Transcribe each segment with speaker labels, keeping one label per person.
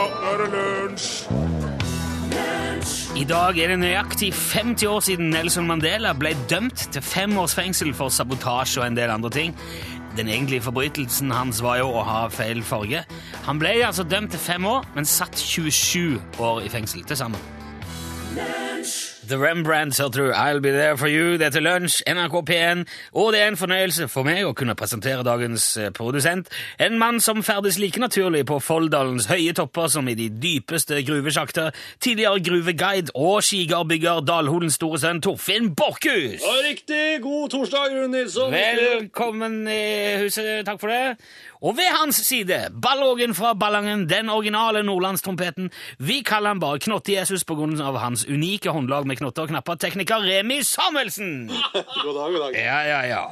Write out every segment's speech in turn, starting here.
Speaker 1: ja, nå er det lunsj!
Speaker 2: I dag er det nøyaktig 50 år siden Nelson Mandela ble dømt til fem års fengsel for sabotasje og en del andre ting. Den egentlige forbrytelsen hans var jo å ha feil farge. Han ble altså dømt til fem år, men satt 27 år i fengsel til sammen. The Rembrandts du I'll Be There For You. Det er til lunsj, NRK P1, og det er en fornøyelse for meg å kunne presentere dagens eh, produsent. En mann som ferdes like naturlig på Folldalens høye topper som i de dypeste gruvesjakter. Tidligere gruveguide og skigardbygger Dalholens store sønn Torfinn Borchhus.
Speaker 3: Ja, riktig. God torsdag, Rune Nilsson.
Speaker 2: Velkommen i huset, takk for det. Og ved hans side, ballågen fra Ballangen, den originale nordlandstrompeten. Vi kaller han bare Knotte-Jesus av hans unike håndlag med knotter og knapper, tekniker Remi Samuelsen.
Speaker 3: God dag, god dag.
Speaker 2: Ja, ja, ja.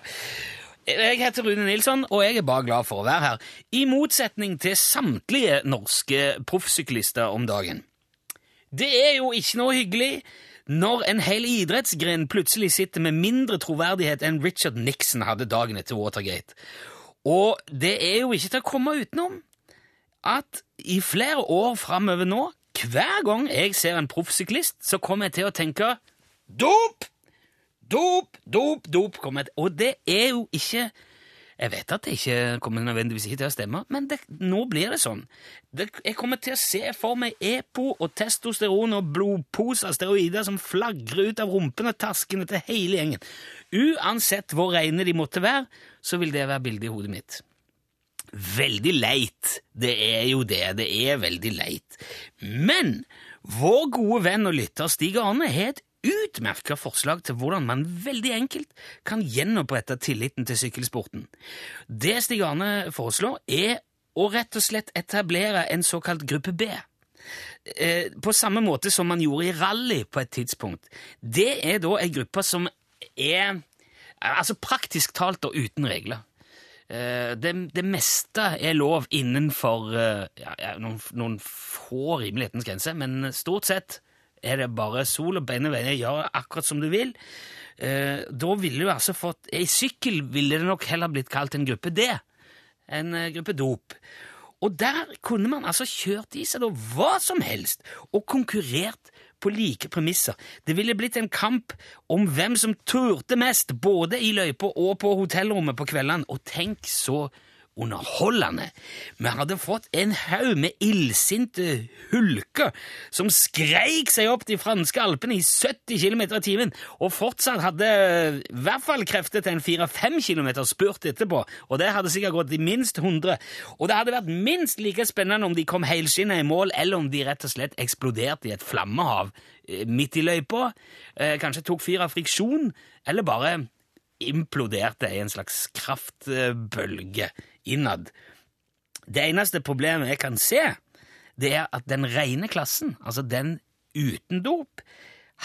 Speaker 2: Jeg heter Rune Nilsson, og jeg er bare glad for å være her. I motsetning til samtlige norske proffsyklister om dagen. Det er jo ikke noe hyggelig når en hel idrettsgren plutselig sitter med mindre troverdighet enn Richard Nixon hadde dagen etter Watergate. Og det er jo ikke til å komme utenom at i flere år framover nå, hver gang jeg ser en proffsyklist, så kommer jeg til å tenke dop! Dop, dop, dop. kommer jeg til. Og det er jo ikke Jeg vet at det ikke kommer nødvendigvis ikke til å stemme, men det, nå blir det sånn. Det, jeg kommer til å se for meg EPO og testosteron og blodposer, steroider, som flagrer ut av rumpene og taskene til hele gjengen. Uansett hvor reine de måtte være, så vil det være bildet i hodet mitt. Veldig leit. Det er jo det. Det er veldig leit. Men vår gode venn og lytter Stig Arne har et utmerka forslag til hvordan man veldig enkelt kan gjenopprette tilliten til sykkelsporten. Det Stig Arne foreslår, er å rett og slett etablere en såkalt gruppe B. Eh, på samme måte som man gjorde i rally på et tidspunkt. Det er da ei gruppe som er altså praktisk talt og uten regler. Eh, det, det, meste er lov innenfor eh, ja, noen, noen, få rimelighetens grenser, men stort sett er det bare sol og beine veier, gjør akkurat som du vil. Eh, da ville du altså fått I sykkel ville det nok heller blitt kalt en gruppe D, en gruppe dop. Og der kunne man altså kjørt i seg da hva som helst og konkurrert på like premisser. Det ville blitt en kamp om hvem som turte mest, både i løypa og på hotellrommet på kveldene. Og tenk så underholdende! Vi hadde fått en haug med illsinte hulker som skreik seg opp de franske alpene i 70 km i timen, og fortsatt hadde i hvert fall krefter til en 4-5 km spurt etterpå, og det hadde sikkert gått i minst 100. Og det hadde vært minst like spennende om de kom helskinna i mål, eller om de rett og slett eksploderte i et flammehav midt i løypa, kanskje tok fyr av friksjon, eller bare imploderte i en slags kraftbølge innad. Det eneste problemet jeg kan se, det er at den rene klassen, altså den uten dop,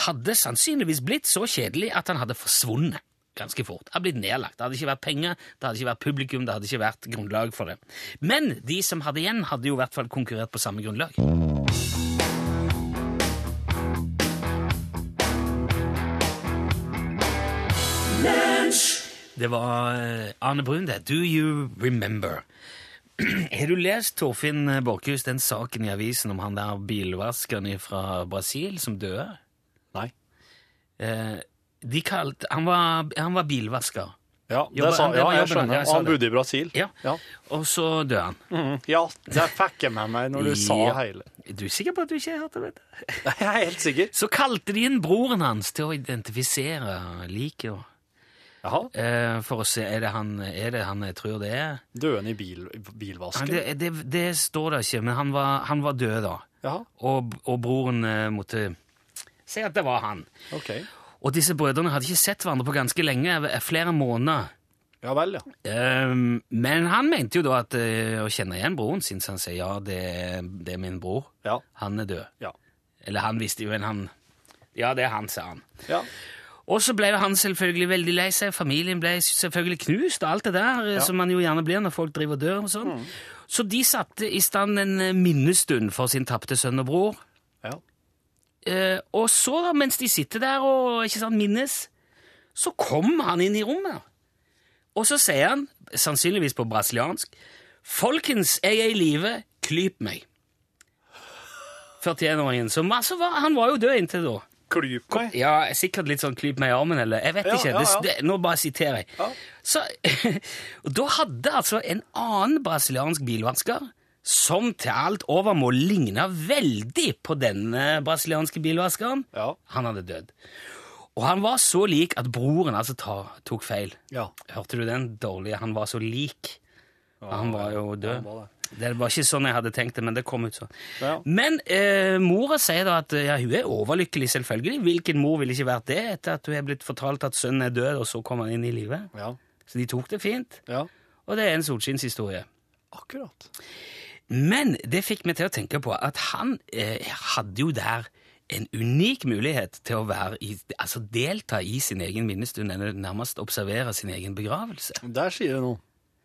Speaker 2: hadde sannsynligvis blitt så kjedelig at han hadde forsvunnet ganske fort. Det hadde blitt nedlagt. Det hadde ikke vært penger, det hadde ikke vært publikum, det hadde ikke vært grunnlag for det. Men de som hadde igjen, hadde jo i hvert fall konkurrert på samme grunnlag. Det var Arne Brun, det. Do you remember? Har du lest, Torfinn Borchhus, den saken i avisen om han der bilvaskeren fra Brasil som døde?
Speaker 3: Nei.
Speaker 2: Eh, de kalte, han, var, han var bilvasker.
Speaker 3: Ja, det sa, ja jeg skjønner.
Speaker 2: jeg
Speaker 3: Han bodde i Brasil.
Speaker 2: Ja.
Speaker 3: Ja,
Speaker 2: Og så døde han.
Speaker 3: Mm, ja det fikk jeg med meg når du sa
Speaker 2: hele.
Speaker 3: hele.
Speaker 2: Er du sikker på at du ikke har hørt det?
Speaker 3: Jeg er helt sikker.
Speaker 2: Så kalte de inn broren hans til å identifisere liket. Eh, For å se er det, han, er det han jeg tror det er.
Speaker 3: Døende i bil, bilvasken.
Speaker 2: det, det, det står det ikke, men han var, han var død da. Og, og broren eh, måtte si at det var han.
Speaker 3: ok.
Speaker 2: Og disse brødrene hadde ikke sett hverandre på ganske lenge, eh, flere måneder.
Speaker 3: Ja vel, ja.
Speaker 2: Ehm, men han mente jo da at eh, å kjenne igjen broren sin, så han sier ja, det, det er min bror.
Speaker 3: Ja.
Speaker 2: Han er død.
Speaker 3: Ja.
Speaker 2: Eller han visste jo, men han Ja, det er han, sa han.
Speaker 3: ja.
Speaker 2: Og så ble han selvfølgelig veldig lei seg. Familien ble selvfølgelig knust, og alt det der ja. som man jo gjerne blir når folk driver og dør og sånn. Så de satte i stand en eh, minnestund for sin tapte sønn og bror.
Speaker 3: ja.
Speaker 2: Eh, og så, da, mens de sitter der og ikke sant, minnes, så kom han inn i rommet. Og så sier han, sannsynligvis på brasiliansk, Folkens, jeg er i live, klyp meg. 41-åringen. som altså var, Han var jo død inntil da.
Speaker 3: Klyp meg.
Speaker 2: Ja, sikkert litt sånn klyp meg i armen, eller jeg vet
Speaker 3: Ja,
Speaker 2: ikke.
Speaker 3: ja, ja.
Speaker 2: Det, det, nå bare siterer jeg. Så, og da hadde altså en annen brasiliansk bilvasker, som til alt overmål ligna veldig på denne brasilianske bilvaskeren,
Speaker 3: Ja.
Speaker 2: han hadde dødd. Og han var så lik at broren altså tok feil.
Speaker 3: Ja.
Speaker 2: Hørte du den dårlige? Han var så lik. Han var jo død.
Speaker 3: det.
Speaker 2: Det var ikke sånn jeg hadde tenkt det, men det kom ut sånn.
Speaker 3: Ja.
Speaker 2: Men eh, mora sier da at ja, hun er overlykkelig, selvfølgelig. Hvilken mor ville ikke vært det etter at hun er blitt fortalt at sønnen er død, og så kom han inn i livet?
Speaker 3: Ja.
Speaker 2: Så de tok det fint.
Speaker 3: ja.
Speaker 2: Og det er en solskinnshistorie.
Speaker 3: Akkurat.
Speaker 2: Men det fikk meg til å tenke på at han eh, hadde jo der en unik mulighet til å være i, altså delta i sin egen minnestund, eller nærmest observere sin egen begravelse.
Speaker 3: Der sier du noe.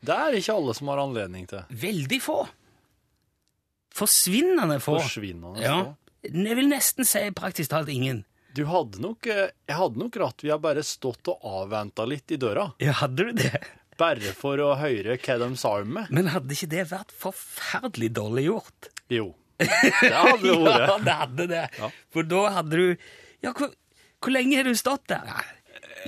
Speaker 3: Det er ikke alle som har anledning til.
Speaker 2: Veldig få. Forsvinnende få.
Speaker 3: Forsvinnende
Speaker 2: Ja.
Speaker 3: få.
Speaker 2: Jeg vil nesten si praktisk talt ingen.
Speaker 3: Du hadde nok eh, Jeg hadde nok rett vi har bare stått og avventa litt i døra.
Speaker 2: Ja, hadde du det?
Speaker 3: Bare for å høre hva de sa om meg.
Speaker 2: Men hadde ikke det vært forferdelig dårlig gjort?
Speaker 3: Jo. Det hadde det
Speaker 2: Ja, det hadde det.
Speaker 3: Ja.
Speaker 2: For da hadde du Ja, hvor, hvor lenge har du stått der? Nei,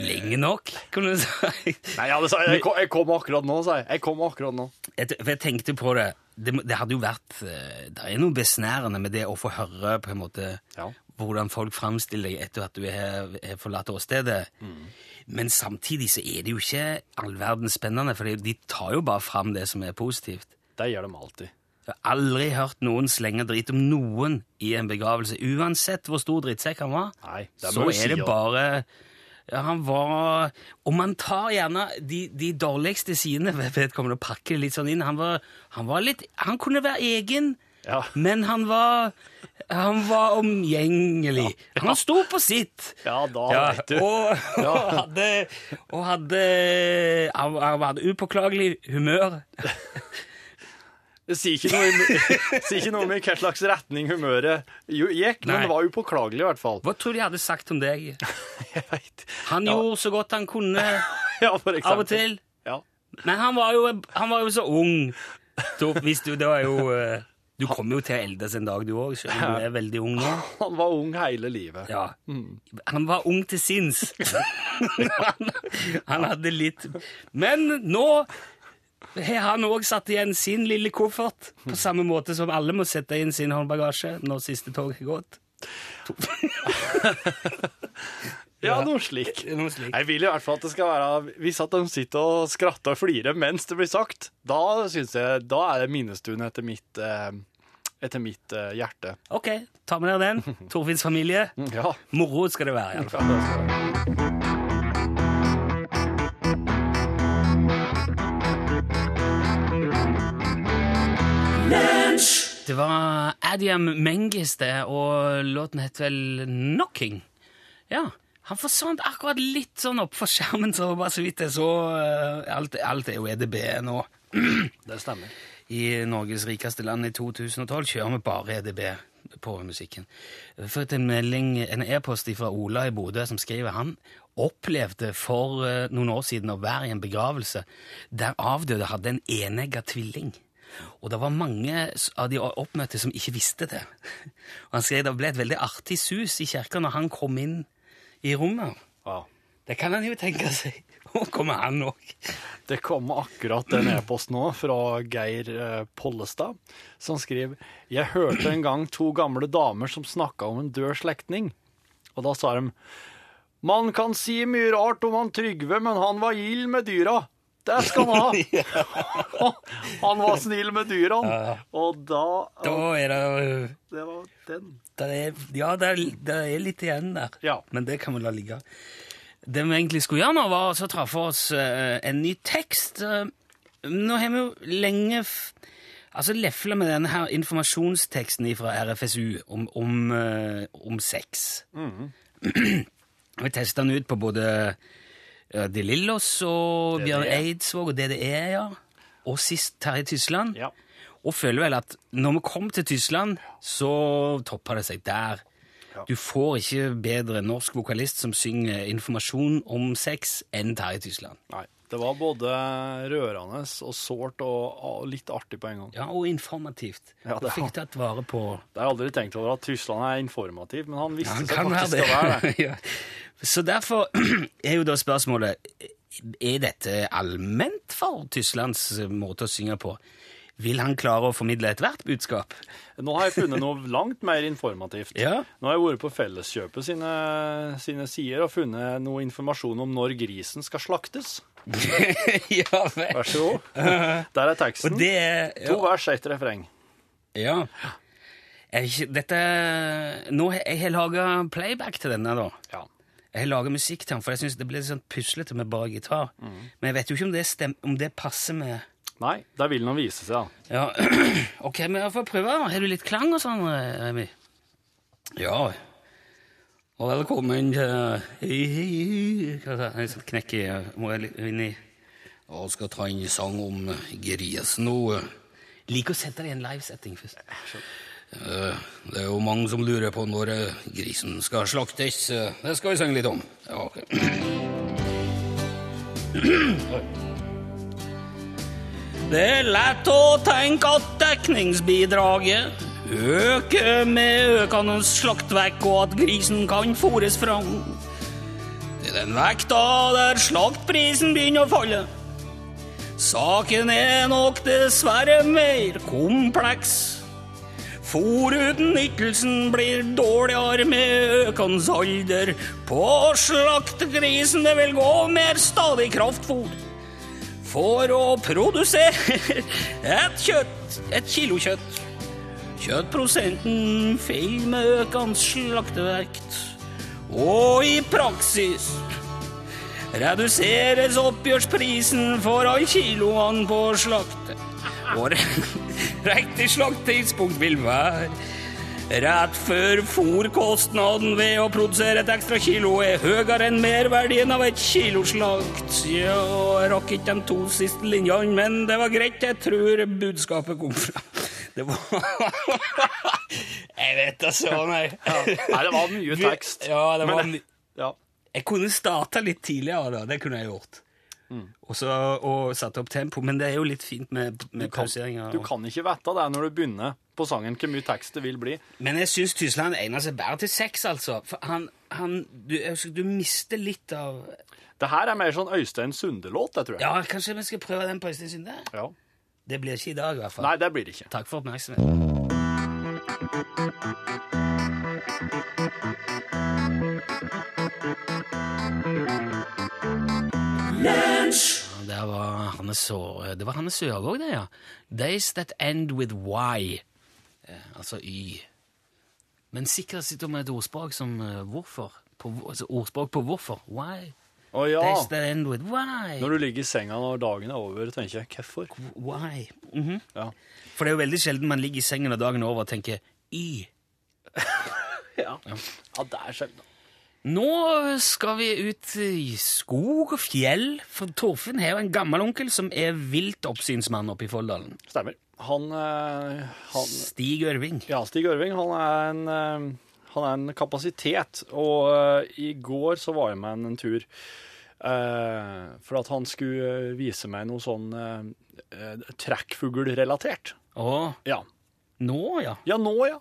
Speaker 2: lenge nok, kan du si.
Speaker 3: Nei, jeg, det jeg. Kom, jeg kom akkurat nå, sa jeg. Jeg kom akkurat nå.
Speaker 2: Jeg, for jeg tenkte på det. det. Det hadde jo vært eh, Det er noe besnærende med det å få høre på en måte
Speaker 3: Ja.
Speaker 2: hvordan folk framstiller deg etter at du har har forlatt åstedet.
Speaker 3: Mm.
Speaker 2: Men samtidig så er det jo ikke all verden spennende, for de tar jo bare fram det som er positivt.
Speaker 3: Det gjør de alltid.
Speaker 2: Jeg har aldri hørt noen slenge drit om noen i en begravelse, uansett hvor stor drittsekk han var.
Speaker 3: Nei, det
Speaker 2: så
Speaker 3: må du
Speaker 2: er det
Speaker 3: ja.
Speaker 2: bare Han var Og man tar gjerne de, de dårligste sidene ved vedkommende og pakker det litt sånn inn. Han var, han var litt Han kunne være egen,
Speaker 3: Ja.
Speaker 2: men han var Han var omgjengelig. Han sto på sitt.
Speaker 3: Ja, da
Speaker 2: Ja,
Speaker 3: vet du.
Speaker 2: og, og hadde, og hadde Han han hadde upåklagelig humør.
Speaker 3: Det sier ikke noe, si ikke noe om i hva slags retning humøret gikk, gikk, men det var upåklagelig i hvert fall.
Speaker 2: Hva tror du jeg hadde sagt om deg?
Speaker 3: Jeg vet.
Speaker 2: Han
Speaker 3: Ja.
Speaker 2: gjorde så godt han kunne
Speaker 3: Ja, for eksempel.
Speaker 2: av og til.
Speaker 3: Ja.
Speaker 2: Men han var jo, han var jo så ung. Så hvis du, det var jo eh, Du kommer jo til å eldes en dag, du òg, selv om du er veldig ung nå.
Speaker 3: Han var ung hele livet.
Speaker 2: Ja. Han var ung til sinns. han, han hadde litt Men nå har han òg satt igjen sin lille koffert, på samme måte som alle må sette inn sin håndbagasje når siste tog har gått.
Speaker 3: Ja, noe slik.
Speaker 2: Noe slik.
Speaker 3: Jeg vil i hvert fall at det skal være Hvis at de sitter og skratter og flirer mens det blir sagt, da synes jeg Da er det minnestund etter mitt eh, Etter mitt eh, hjerte.
Speaker 2: Ok, ta med dere den. Torfinns familie.
Speaker 3: Ja.
Speaker 2: Moro skal det være, i Det var Adiam Mengis, det, og låten het vel Knocking. Ja, han forsvant akkurat litt sånn opp for skjermen, så bare så vidt jeg så eh, Alt, alt er jo EDB nå.
Speaker 3: Det stemmer.
Speaker 2: I Norges rikeste land i 2012 kjører vi bare EDB på musikken. Jeg fikk en melding, en e-post fra Ola i Bodø som skriver han opplevde for eh, noen år siden å være i en begravelse der avdøde hadde en enegga tvilling. Og det var mange av de oppmøtte som ikke visste det. Og han skrev det ble et veldig artig sus i kirka når han kom inn i rommet.
Speaker 3: Ja.
Speaker 2: Det kan han jo tenke seg. Nå kommer han òg.
Speaker 3: Det kom akkurat en e-post nå fra Geir eh, Pollestad, som skriver Jeg hørte en gang to gamle damer som snakka om en død slektning. Og da sa de Man kan si mye rart om han Trygve, men han var gild med dyra. Det skal han ha! han var snill med dyra. Og da
Speaker 2: Da er det
Speaker 3: Det var den.
Speaker 2: Det er, ja, det er, det er litt igjen der,
Speaker 3: Ja.
Speaker 2: men det kan vi la ligge. Det vi egentlig skulle gjøre nå, var å ta for oss eh, en ny tekst. Eh, nå har vi jo lenge altså lefla med denne her informasjonsteksten fra RFSU om, om, eh, om sex. vi testa den ut på både uh, De Lillos og. Bjørn Eidsvåg og DDE, ja. Og sist Terje Tysland.
Speaker 3: Ja.
Speaker 2: Og føler vel at når vi kom til Tyskland, så toppa det seg der.
Speaker 3: Ja.
Speaker 2: Du får ikke bedre norsk vokalist som synger informasjon om sex enn Terje Tysland.
Speaker 3: Nei. Det var både rørende og sårt og, og litt artig på en gang.
Speaker 2: Ja, og informativt.
Speaker 3: Ja,
Speaker 2: Du
Speaker 3: det
Speaker 2: fikk tatt vare på
Speaker 3: Det har jeg aldri tenkt over at Tyskland er informativ, men han visste
Speaker 2: Han
Speaker 3: seg
Speaker 2: faktisk
Speaker 3: faktisk å være det.
Speaker 2: det. ja. Så derfor er jo da spørsmålet Er dette allment for Tysklands måte å synge på? Vil han klare å formidle ethvert budskap?
Speaker 3: Nå har jeg funnet noe langt mer informativt.
Speaker 2: Ja.
Speaker 3: Nå har jeg vært på Felleskjøpet sine, sine sider og funnet noe informasjon om når grisen skal slaktes.
Speaker 2: ja vel.
Speaker 3: Vær så god. Der er teksten.
Speaker 2: Og det er
Speaker 3: To vers, ett refreng.
Speaker 2: Ja. Jeg, dette Nå har jeg laga playback til denne, da.
Speaker 3: Ja.
Speaker 2: Jeg har laga musikk til den, for jeg syns det blir litt sånn puslete med bare gitar. Men jeg vet jo ikke om det, stem, om det passer med
Speaker 3: Nei, det vil nå vise seg, da.
Speaker 2: Ja, ok, men jeg får prøve. Har du litt klang og sånn, Remi? Ja. Og velkommen til det? Jeg skal knekke Må jeg inn i Jeg skal ta en sang om grisen nå. Liker å sette deg i en livesetting først. Eh, Det er jo mange som lurer på når eh, grisen skal slaktes. Eh, Det skal vi synge litt om. Ja, ok. Det er lett å tenke at dekningsbidraget øker med økende slaktvekk, og at grisen kan fôres fram. Er den vekta der slaktprisen begynner å falle. Saken er nok dessverre mer kompleks. Fôr uten nyttelsen blir dårligere med økende alder. På slaktegrisen det vil gå mer stadig kraftfôr. For å produsere et kjøtt, et kilo kjøtt. Kjøttprosenten feil med økende slaktevekt. Og i praksis reduseres oppgjørsprisen for alle kiloene på slaktet. Og riktig slakttidspunkt vil være rett før fôrkostnaden ved å produsere et ekstra kilo er høyere enn merverdien av et kilo slakt. Ja, jeg rakk ikke de to siste linjene, men det var greit. Jeg tror budskapet kom fram. Det var Jeg vet da søren, jeg.
Speaker 3: Nei, det var mye tekst.
Speaker 2: Ja, det var
Speaker 3: Men- Ja.
Speaker 2: jeg kunne starta litt tidligere, da. Det kunne jeg gjort. Og, så, og satt opp tempo. Men det er jo litt fint med, med
Speaker 3: kan,
Speaker 2: pauseringer.
Speaker 3: du kan ikke vite det når du begynner på sangen hvor mye tekst det vil bli.
Speaker 2: Men jeg syns Tyskland egner seg bedre til sex, altså. For han, han du, du mister litt av
Speaker 3: Det her er mer sånn Øystein Sunde-låt, jeg tror jeg.
Speaker 2: Ja, kanskje vi skal prøve den på Øystein Sunde?
Speaker 3: Ja.
Speaker 2: Det blir ikke i dag, i hvert fall.
Speaker 3: Nei, det blir det ikke.
Speaker 2: Takk for oppmerksomheten. Der var Hanne Så... Det var Hanne Sørvåg, det, ja. Days that end with Y. Eh, altså Y. Men sikkert sitter hun med et ordspråk som eh, hvorfor. På, altså ordspråk på hvorfor. Why?
Speaker 3: Å ja.
Speaker 2: Days that end with why.
Speaker 3: Når du ligger i senga når dagen er over, tenker jeg hvorfor?
Speaker 2: Why? Mhm.
Speaker 3: Ja.
Speaker 2: For det er jo veldig sjelden man ligger i sengen når dagen er over og tenker Y.
Speaker 3: Ja, ja det er sjelden.
Speaker 2: Nå skal vi ut i skog og fjell, for Torfinn har jo en gammel onkel som er vilt oppsynsmann oppe i Folldalen.
Speaker 3: Stemmer. Han, eh, han
Speaker 2: Stig Ørving.
Speaker 3: Ja, Stig Ørving, han er en, eh, han er en kapasitet. Og uh, i går så var jeg med han en tur Uh, for at han skulle eh, vise meg noe sånn uh, trekkfuglrelatert.
Speaker 2: Å,
Speaker 3: Ja.
Speaker 2: nå, ja.
Speaker 3: ja, nå, ja.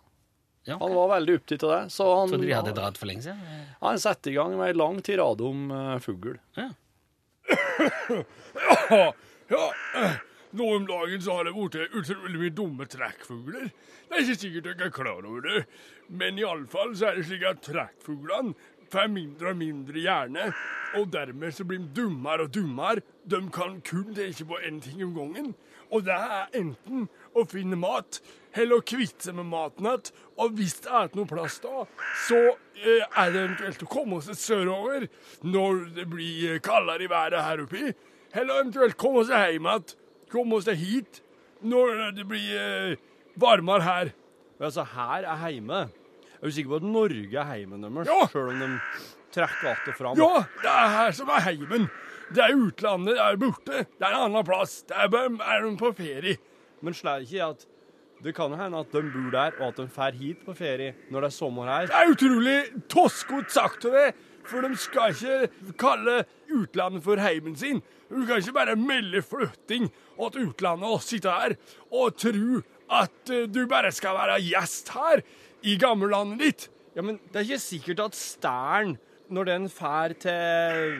Speaker 2: ja.
Speaker 3: Han var veldig opptatt av det. Så han,
Speaker 2: Trodde de hadde dratt for lenge siden. Ja.
Speaker 3: han satte i gang med en lang tirade om uh, fugl.
Speaker 2: Ja.
Speaker 1: Ja, nå om dagen så har det blitt utrolig mye dumme trekkfugler. Det er ikke sikkert dere er klar over det, men iallfall så er det slik at trekkfuglene får mindre og mindre hjerne, og dermed så blir de dummere og dummere. De kan kun tenke på én ting om gangen, og det er enten å finne mat eller å kvitte seg med maten igjen. Og hvis det er noe plass da, så eh, er det eventuelt å komme seg sørover når det blir kaldere i været her oppe. Eller eventuelt komme seg hjem igjen. Komme seg hit når det blir eh, varmere her.
Speaker 3: Altså, her er heime. Er du sikker på at Norge er heimen deres,
Speaker 1: Ja.
Speaker 3: sjøl om de trekker att og fram?
Speaker 1: Ja, det er her som er heimen. Det er utlandet, det er borte. Det er en annen plass. Der er er de på ferie.
Speaker 3: Men slår ikke at det kan hende at de bor der, og at de drar hit på ferie når det er sommer her?
Speaker 1: Det er utrolig toskete sagt av deg, for de skal ikke kalle utlandet for heimen sin. Du kan ikke bare melde flytting til utlandet og sitte her og tro at eh, du bare skal være gjest her i gammellandet ditt.
Speaker 3: Ja, men det er ikke sikkert at stæren, når den fær til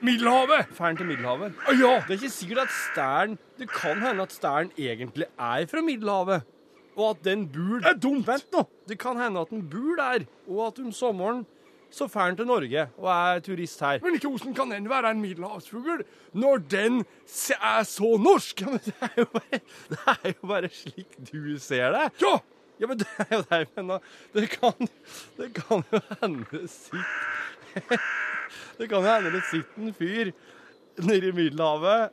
Speaker 1: Middelhavet.
Speaker 3: Færen til Middelhavet
Speaker 1: ja.
Speaker 3: Det er ikke sikkert at stæren Det kan hende at stæren egentlig er fra Middelhavet. Og at den bor
Speaker 1: Det er dumt.
Speaker 3: Vent nå. Det kan hende at den bor der, og at om sommeren så drar han til Norge og er turist her.
Speaker 1: Men ikke hvordan kan den være en middelhavsfugl når den er så norsk?
Speaker 3: Ja, men det er jo bare, er jo bare slik du ser det.
Speaker 1: Ja!
Speaker 3: Ja, men det er jo det jeg mener. Det kan, det kan jo hende det Det kan jo hende det sitter en fyr nede i Middelhavet,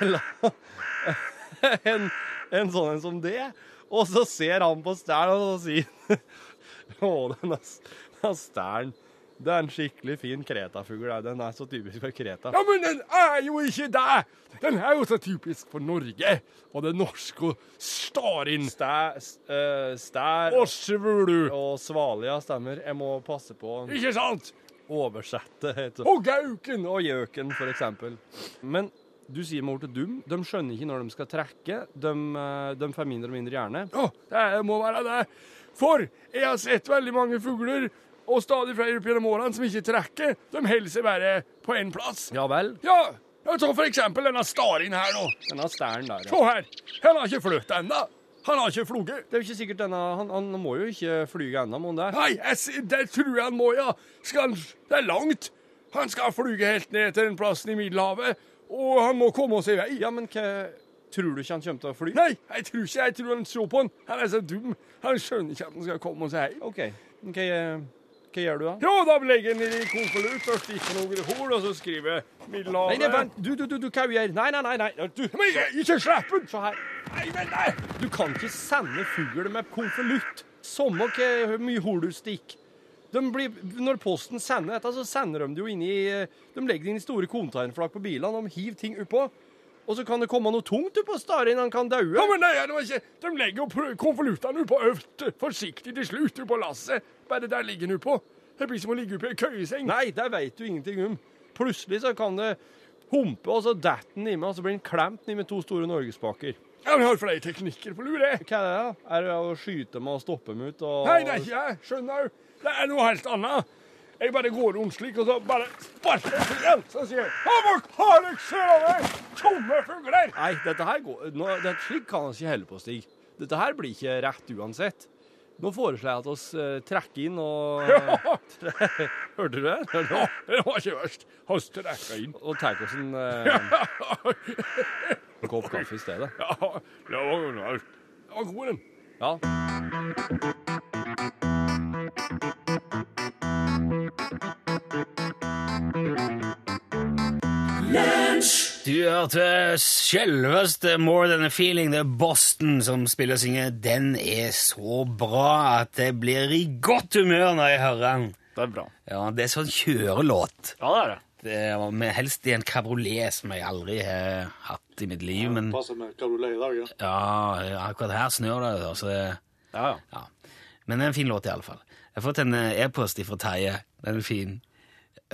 Speaker 3: eller en, en sånn en som det, og så ser han på stjernen, og så sier han, Å, denne, denne stæren det er en skikkelig fin Kreta-fugl. Den er så typisk for Kreta.
Speaker 1: Ja, men den er jo ikke det! Den er jo så typisk for Norge og det norske starin.
Speaker 3: Stær, uh, stær
Speaker 1: Og svulu.
Speaker 3: og svalia stemmer. Jeg må passe på
Speaker 1: Ikke sant?
Speaker 3: oversette. heter.
Speaker 1: Og gauken.
Speaker 3: Og gjøken, for eksempel. Men du sier med ordet dum. De skjønner ikke når de skal trekke. De, eh, de får mindre og mindre hjerne.
Speaker 1: Ja, det må være det. For jeg har sett veldig mange fugler, og stadig flere opp gjennom årene, som ikke trekker. De holder seg bare på én plass.
Speaker 3: Ja vel.
Speaker 1: Ja, ta for eksempel denne starin her nå.
Speaker 3: Denne stæren der, ja.
Speaker 1: Se her. Han har ikke flyttet ennå. Han har ikke floget.
Speaker 3: Det er jo ikke sikkert denne Han, han må jo ikke flyge ennå, må han det?
Speaker 1: Nei, jeg, det tror jeg han må, ja. Skal han, det er langt. Han skal flyge helt ned til den plassen i Middelhavet, og han må komme seg i vei.
Speaker 3: Ja, men hva Tror du ikke han kommer til å fly?
Speaker 1: Nei, jeg tror ikke jeg tror han så på han. Han er så dum. Han skjønner ikke at han skal komme seg hjem.
Speaker 3: OK. Okay, Hva, hva gjør du da?
Speaker 1: Ja, da legger jeg den i konvolutt og stikker noen hull, og så skriver jeg
Speaker 3: Nei,
Speaker 1: Middelhavet.
Speaker 3: nei, vent. Du, du, du, du gjør? Nei, nei, nei. nei. Du,
Speaker 1: Men jeg, ikke slipp den!
Speaker 3: se her.
Speaker 1: Nei, men nei!
Speaker 3: Du kan ikke sende fugl med konvolutt. Samme hvor mye hull du stikker. De blir, når Posten sender dette, så sender de det jo inn i De legger det inn i store containerflak på bilene. De hiver ting oppå. Og så kan det komme noe tungt oppå staren. Han kan daue.
Speaker 1: Ja, men nei, De legger jo konvoluttene oppå på forsiktig til slutt, oppå lasset. Bare der ligger den på. Det blir som å ligge oppi ei køyeseng.
Speaker 3: Nei, det vet du ingenting om. Plutselig så kan det humpe, og så detter den i meg, og så blir den klemt i med to store norgespaker.
Speaker 1: Ja, men jeg har flere teknikker på lur, jeg.
Speaker 3: Hva er det? da? Er det å skyte med og stoppe dem ut? Og...
Speaker 1: Nei, det er ikke jeg. Skjønner du? Det er noe helt annet. Jeg bare går rundt slik, og så bare sparker jeg fuglen. Så sier jeg «Ha, Hva har dere sett det? Tomme fugler!
Speaker 3: Nei, dette her går nå, det, Slik kan han ikke holde på, Stig. Dette her blir ikke rett uansett. Nå foreslår jeg at oss uh, trekker inn og Hørte du det?
Speaker 1: Ja,
Speaker 3: det?
Speaker 1: var ikke verst. Han trekker inn.
Speaker 3: Og tar oss en uh, kopp kaffe i stedet.
Speaker 1: Ja, det var, var, det var god, den.
Speaker 3: Ja.
Speaker 2: Du hørte selveste More Than A Feeling. Det er Boston som spiller og synger. Den er så bra at jeg blir i godt humør når jeg hører den.
Speaker 4: Det er bra.
Speaker 2: Ja, Det er sånn kjørelåt.
Speaker 4: Ja, det er det.
Speaker 2: Det er helst i en kabriolet som jeg aldri har hatt i mitt liv. Ja, Men
Speaker 5: Passer med kabriolet i dag, ja.
Speaker 2: ja, akkurat her snør det. da, Så det
Speaker 4: Ja, ja.
Speaker 2: ja. Men det er en fin låt, i alle fall. Jeg har fått en e-post fra Terje. Den er fin.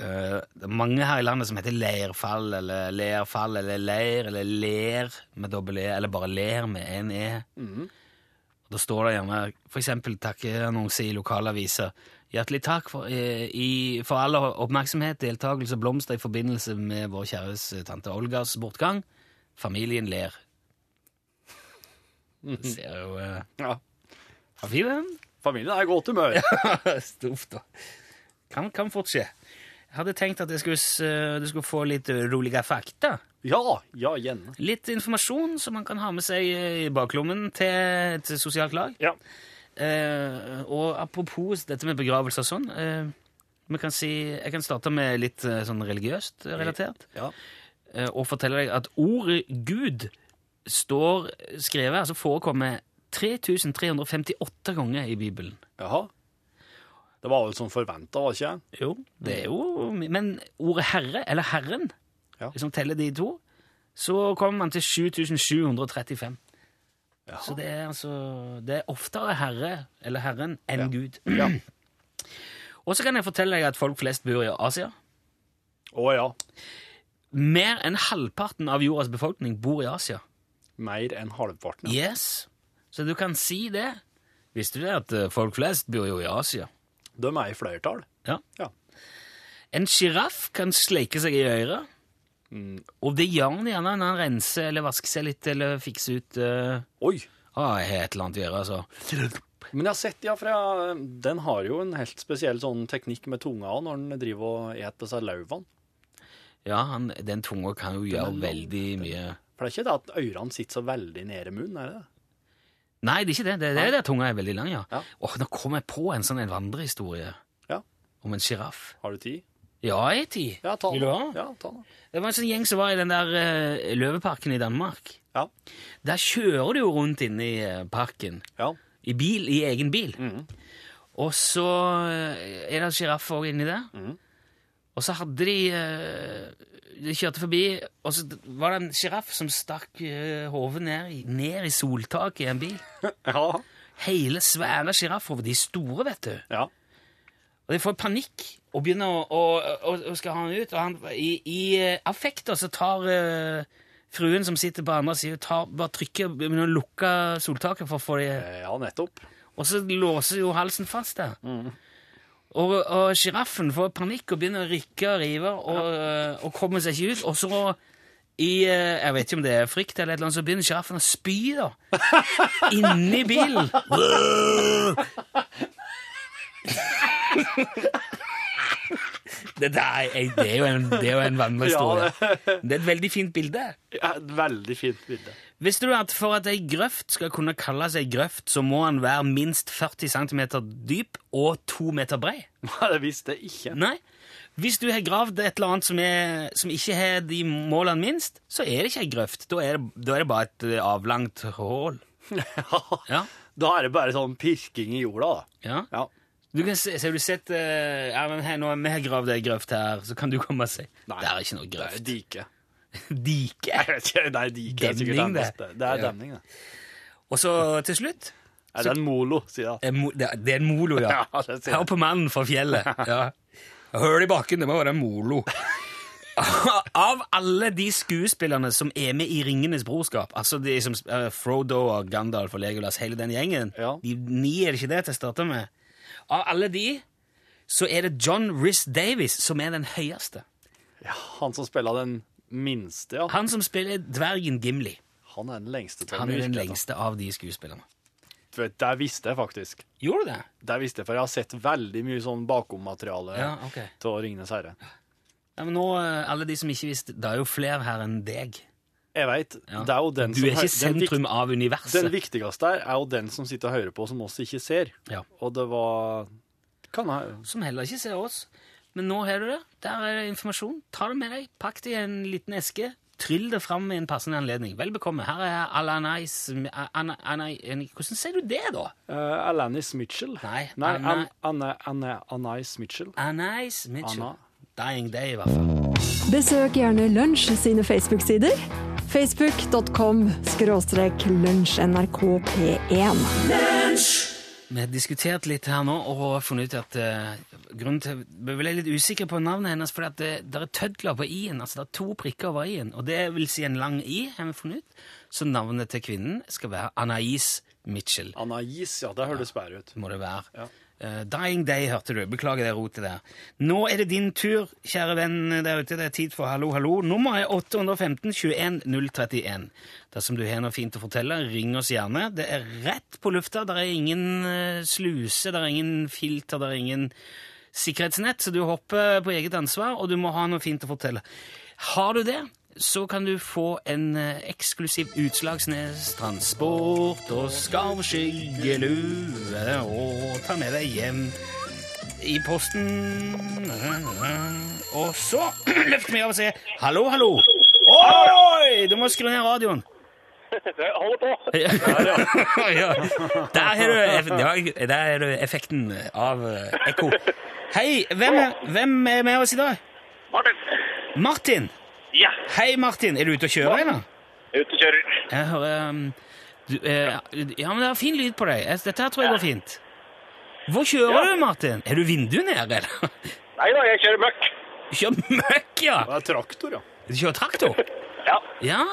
Speaker 2: Eh, det er mange her i landet som heter Leirfall, eller leirfall eller Leir, eller Ler med dobbel E, eller bare Ler med en E. Mm. Da står det gjerne eksempel takkeannonse i lokalaviser. Hjertelig takk for, eh, i, for all oppmerksomhet, deltakelse og blomster i forbindelse med vår kjæres eh, tante Olgas bortgang. Familien ler. Det ser jo eh,
Speaker 4: ja.
Speaker 2: Fin, den?
Speaker 4: Familien er i godt humør.
Speaker 2: Stort, da. Kan, kan fort skje. Jeg hadde tenkt at jeg skulle, s- eh, du skulle få litt eh, rolige fakta.
Speaker 4: Ja, ja, gjerne.
Speaker 2: Litt informasjon som man kan ha med seg eh, i baklommen til, et sosialt lag.
Speaker 4: Ja.
Speaker 2: Eh, og apropos dette med begravelser og sånn eh, vi kan si, Jeg kan starte med litt eh, sånn religiøst relatert.
Speaker 4: Ja.
Speaker 2: eh, og fortelle deg at ordet Gud står skrevet, altså forekommer 3358 ganger i Bibelen.
Speaker 4: Jaha. Det var vel som forventa, var det ikke?
Speaker 2: Jo, det er jo Men ordet herre, eller herren,
Speaker 4: Ja.
Speaker 2: liksom teller de to, så kommer man til 7735.
Speaker 4: Ja.
Speaker 2: Så det er altså Det er oftere herre, eller herren, enn Gud. Og så kan jeg fortelle deg at folk flest bor i Asia.
Speaker 3: Å ja.
Speaker 2: Mer enn halvparten av jordas befolkning bor i Asia.
Speaker 3: Mer enn halvparten.
Speaker 2: Yes. Så du kan si det. Visste du det at eh, folk flest bor jo i Asia?
Speaker 3: De er i flertall.
Speaker 2: Ja.
Speaker 3: Ja.
Speaker 2: En sjiraff kan sleike seg i øret. Og det gjør han gjerne når han renser eller vasker seg litt eller fikser ut uh,
Speaker 3: Oi!
Speaker 2: ah, et eller annet å gjøre, altså.
Speaker 3: Men jeg har sett, ja, for jeg, den har jo en helt spesiell sånn teknikk med tunga når den driver og eter seg lauvene.
Speaker 2: Ja, han, den tunga kan jo gjøre veldig mye
Speaker 3: For det er ikke det at ørene sitter så veldig nede i munnen, er det det?
Speaker 2: Nei, det er ikke det. Det, det er der tunga er veldig lang, ja.
Speaker 3: Ja.
Speaker 2: Åh, nå kom jeg på en sånn en vandrehistorie
Speaker 3: Ja.
Speaker 2: om en sjiraff.
Speaker 3: Har du tid?
Speaker 2: Ja, jeg er tid.
Speaker 3: Ja, ta
Speaker 2: Vil du
Speaker 3: den.
Speaker 2: ha?
Speaker 3: Ja, ta den.
Speaker 2: Det var en sånn gjeng som var i den der uh, løveparken i Danmark.
Speaker 3: Ja.
Speaker 2: Der kjører du jo rundt inne i eh, parken.
Speaker 3: Ja.
Speaker 2: I bil, i egen bil.
Speaker 3: Mm.
Speaker 2: Og så eh, er det sjiraff òg inni der.
Speaker 3: Mm.
Speaker 2: Og så hadde de eh, De kjørte forbi, og så var det en sjiraff som stakk uh, hodet ned, i- ned i soltaket i en bil.
Speaker 3: Ja.
Speaker 2: Hele, svære sjiraffhoder. De store, vet du.
Speaker 3: Ja.
Speaker 2: Og de får panikk og begynner å, å, å, å skal ha han ut. Og han, I i eh, affekter så tar uh, fruen som sitter på andre siden, tar, bare trykker begynner å lukke soltaket for å få det
Speaker 3: Ja, nettopp.
Speaker 2: Og så låser jo halsen fast der. Og, og sjiraffen får panikk og begynner å rikke og rive og, eh, og kommer seg ikke ut. Og så i eh, Jeg vet ikke om det er frykt eller annet, så begynner sjiraffen å spy, da. Inni bilen. Det, er- det, er jo en, det er jo en vandrehistorie. det er et veldig fint bilde.
Speaker 3: Ja, et veldig fint bilde.
Speaker 2: Visste du at for at ei grøft skal kunne kalles ei grøft, så må den være minst 40 cm dyp og 2 meter brei?
Speaker 3: Det visste jeg ikke.
Speaker 2: Nei. Hvis du har gravd et eller annet som, er, som ikke har de målene minst, så er det ikke ei grøft. Da er det, da er det bare et eh, avlangt hull. Ja.
Speaker 3: Da er det bare sånn pirking i jorda, da.
Speaker 2: ja.
Speaker 3: Ja.
Speaker 2: Du kan se, så har du sett uh, ja, men her, Nå har vi gravd ei grøft her, så kan du komme og si
Speaker 3: Nei.
Speaker 2: Det er ikke noe grøft.
Speaker 3: Det er dike.
Speaker 2: Dike.
Speaker 3: Nei, dike
Speaker 2: Demning,
Speaker 3: det
Speaker 2: det.
Speaker 3: Det er demning, det.
Speaker 2: Og så til slutt
Speaker 3: Er det en molo, sier jeg.
Speaker 2: Det er en molo, ja.
Speaker 3: Ja,
Speaker 2: Hør på mannen fra fjellet. Ja. Hør i bakken, det må være en molo. Av alle de skuespillerne som er med i Ringenes brorskap, altså de som eh, Frodo og Gandalf og Legolas, hele den gjengen,
Speaker 3: Ja.
Speaker 2: de ni er det ikke det til å starte med, av alle de, så er det John Rhys Davies som er den høyeste.
Speaker 3: Ja, han som spiller den minste, ja.
Speaker 2: Han som spiller dvergen Gimli.
Speaker 3: Han er den lengste.
Speaker 2: Han er den lengste av de skuespillerne.
Speaker 3: Det visste jeg faktisk.
Speaker 2: Gjorde du det?
Speaker 3: Det visste jeg, for jeg har sett veldig mye sånn bakommateriale
Speaker 2: Ja, okay.
Speaker 3: til Ringenes herre.
Speaker 2: Ja, men nå, eh, alle de som ikke visste, det er jo flere her enn deg.
Speaker 3: Jeg veit.
Speaker 2: Ja.
Speaker 3: Det er jo den
Speaker 2: Du er ikke sentrum av universet.
Speaker 3: den viktigste her er jo den som sitter og hører på, som oss ikke ser.
Speaker 2: Ja.
Speaker 3: Og det var Kan jeg
Speaker 2: Som heller ikke ser oss. Men nå har du det. Der er det informasjon. Ta det med deg. Pakk det i en liten eske. Tryll det fram i en passende anledning. Vel bekomme. Her er Alanis Anna, Anna, Hvordan sier du det, da?
Speaker 3: uh, Alanis Mitchell.
Speaker 2: Nei,
Speaker 3: Nei
Speaker 2: Anna-
Speaker 3: Anais Mitchell.
Speaker 2: Anais Mitchell.
Speaker 3: Anna.
Speaker 2: Dying Day, i hvert fall.
Speaker 6: Besøk gjerne Lunsj sine Facebook-sider. Facebook.com skråstrek lunsjnrkp1.
Speaker 2: Vi har diskutert litt her nå og funnet ut at uh, grunnen til Vi ble litt usikre på navnet hennes, at det, det er tødler på i-en. Altså det er to prikker over i-en, og det vil si en lang i, har vi funnet ut. Så navnet til kvinnen skal være Anais Mitchell.
Speaker 3: Anais, ja. Det høres bedre ut.
Speaker 2: må det være.
Speaker 3: Ja.
Speaker 2: Eh, Dying Day, hørte du. Beklager det rotet der. Nå er det din tur, kjære venn der ute. Det er tid for Hallo, hallo. Nummer er 815 21 031. Dersom du har noe fint å fortelle, ring oss gjerne. Det er rett på lufta. Det er ingen eh, sluse, det er ingen filter, det er ingen sikkerhetsnett, så du hopper på eget ansvar, og du må ha noe fint å fortelle. Har du det, så kan du få en eh, eksklusiv Utslagsnes transport og skarvskyggelue og ta med deg hjem i posten. Og så løfter vi av og sier hallo, hallo. Oi, du må skru ned radioen.
Speaker 7: Hold på!
Speaker 2: ja. Der har du effekten av eh, ekko. Hei, hvem er, hvem er med oss i dag?
Speaker 7: Martin!
Speaker 2: Martin.
Speaker 7: Ja,
Speaker 2: Hei, Martin. Er du ute og kjører ennå?
Speaker 7: ute og kjører.
Speaker 2: Jeg hører um, du, eh, Ja, men det er fin lyd på deg. Dette her tror jeg går fint. Hvor kjører
Speaker 7: Ja.
Speaker 2: du, Martin? Er du vinduet nede, eller?
Speaker 7: Nei da, jeg kjører møkk.
Speaker 2: Du kjører møkk, ja!
Speaker 3: Det er traktor, ja.
Speaker 2: Du kjører traktor?
Speaker 7: Ja.
Speaker 2: Ja.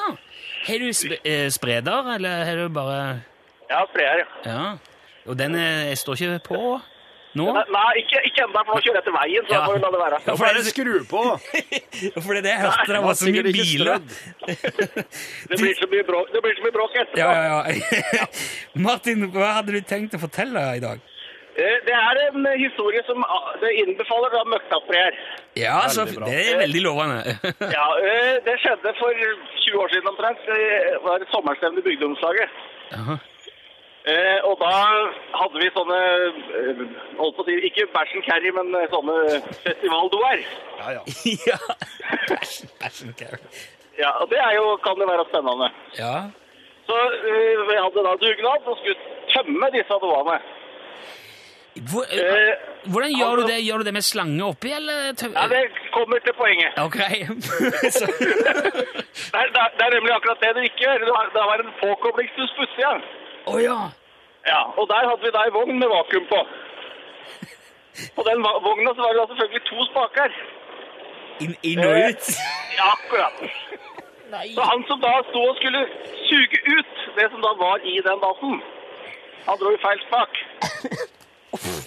Speaker 2: Har du sp eh, spreder, eller har du bare
Speaker 7: Ja, spreder, ja.
Speaker 2: Ja. Og den eh, står ikke på nå?
Speaker 7: Nei, ikke, ikke ennå, for nå kjører jeg til veien, så
Speaker 2: Ja.
Speaker 7: da får vi la det være.
Speaker 2: Ja,
Speaker 3: For er det skru på?
Speaker 2: For det er det jeg hørte, det var så mye biler.
Speaker 7: Det blir så mye bråk, det blir så mye bråk etterpå.
Speaker 2: Ja, ja, ja. Martin, hva hadde du tenkt å fortelle i dag?
Speaker 7: Eh, Det er en historie som innbefaler det innbefaller da møkkaspreer.
Speaker 2: Ja, så det er veldig lovende.
Speaker 7: Ja, eh, det skjedde for 20 år siden omtrent. Det var et sommerstevne i bygdeomslaget. Eh, og da hadde vi sånne, eh, holdt på å si, ikke bæsjen carry, men eh, sånne festivaldoer.
Speaker 3: Ja, ja.
Speaker 2: ja. Passion carry.
Speaker 7: Ja, og det er jo, kan det være spennende.
Speaker 2: Ja.
Speaker 7: Så eh, vi hadde da dugnad og skulle tømme disse doene.
Speaker 2: Hvor,
Speaker 7: Eh,
Speaker 2: hvordan gjør du det? Gjør du det med slange oppi, eller?
Speaker 7: ja, det kommer til poenget.
Speaker 2: Ok.
Speaker 7: Det er, det er- nemlig akkurat det du ikke gjør. Det var, en påkoblingsstuss på utsida.
Speaker 2: Å ja.
Speaker 7: Ja, og der hadde vi da en vogn med vakuum på. På den vogna så var det da selvfølgelig to spaker.
Speaker 2: Inn, inn og ut.
Speaker 7: Ja, akkurat. Så han som da sto og skulle suge ut det som da var i den dassen, han dro i feil spak.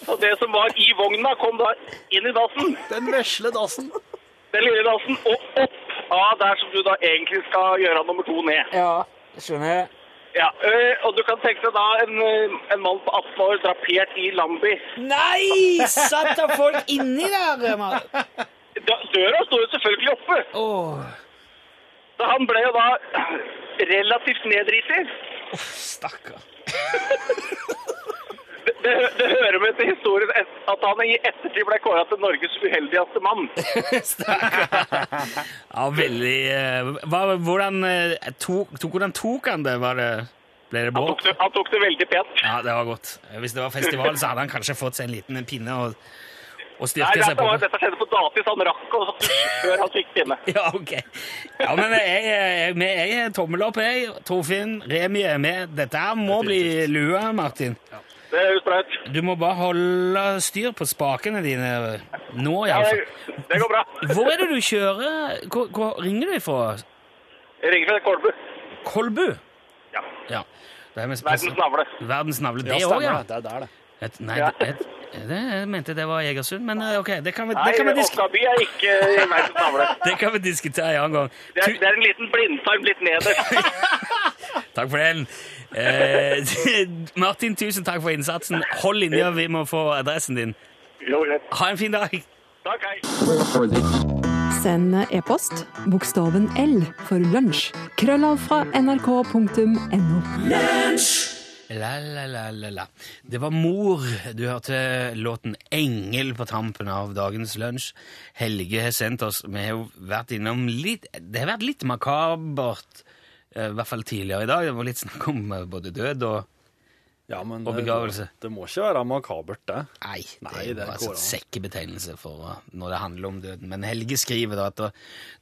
Speaker 7: Og det som var i vogna kom da inn i dassen,
Speaker 3: Den vesle dassen.
Speaker 7: den lille dassen, og opp av der som du da egentlig skal gjøre nummer to ned.
Speaker 2: Ja, skjønner jeg.
Speaker 7: Ja, øh, og du kan tenke deg da en, øh, en mann på 18 år drapert i lambi.
Speaker 2: Nei! Satt da folk inni der?
Speaker 7: Døra står jo selvfølgelig oppe.
Speaker 2: Åh,
Speaker 7: Så han ble jo da relativt nedriti.
Speaker 2: stakkar.
Speaker 7: Det, det, det hører med til historien at han i ettertid ble kåra til Norges uheldigste mann.
Speaker 2: Ja, veldig eh, hva, hvordan, eh, tok, tok, hvordan tok han det? Var det ble det
Speaker 7: Han tok
Speaker 2: båt?
Speaker 7: det, han tok det veldig pent.
Speaker 2: Ja, det var godt. Hvis det var festival, så hadde han kanskje fått seg en liten pinne og, og
Speaker 7: Nei,
Speaker 2: styrke seg
Speaker 7: dette,
Speaker 2: på.
Speaker 7: var, dette skjedde på datis. Han rakk og før han fikk pinne.
Speaker 2: Ja, ok. Ja, men jeg, jeg, jeg, jeg er tommel opp, jeg. Torfinn, Remi er med. Dette må bli lua, Martin.
Speaker 7: Det er bra ut.
Speaker 2: Du må bare holde styr på spakene dine nå,
Speaker 7: Ja,
Speaker 2: iallfall.
Speaker 7: det, det går bra.
Speaker 2: Hvor er det du kjører? Hvor, hvor ringer du ifra?
Speaker 7: Jeg ringer fra Kolbu.
Speaker 2: Kolbu?
Speaker 7: Ja.
Speaker 2: Ja. Er
Speaker 7: Verdens navle.
Speaker 2: Verdens navle. Det òg, ja.
Speaker 3: Det er der, det.
Speaker 2: Et, nei,
Speaker 7: Ja.
Speaker 2: det, et, det, jeg mente det var Egersund, men eh, ok, det kan vi,
Speaker 7: Nei,
Speaker 2: det kan vi, disk,
Speaker 7: Åstaby er ikke verdens navle.
Speaker 2: det kan vi diskutere en annen gang.
Speaker 7: Det er, det er en liten blindtarm litt nederst.
Speaker 2: takk for den. Eh, Martin, tusen takk for innsatsen. Hold linja, vi må få adressen din. Ha en fin dag.
Speaker 7: Takk, hei.
Speaker 6: Send e-post bokstaven L for lunsj. Krøllav fra nrk.no.
Speaker 2: La, la, la, la, la. Det var Mor. Du hørte låten 'Engel' på tampen av dagens lunsj. Helge har sendt oss Vi har jo vært innom litt Det har vært litt makabert, i hvert fall tidligere i dag. Det var litt snakk om eh, både død og
Speaker 3: Ja, men
Speaker 2: Og
Speaker 3: det-
Speaker 2: begravelse.
Speaker 3: Det må ikke være makabert, det.
Speaker 2: Nei, det
Speaker 3: Nei,
Speaker 2: er
Speaker 3: det
Speaker 2: bare en
Speaker 3: an.
Speaker 2: sekkebetegnelse for når det handler om døden. Men Helge skriver da at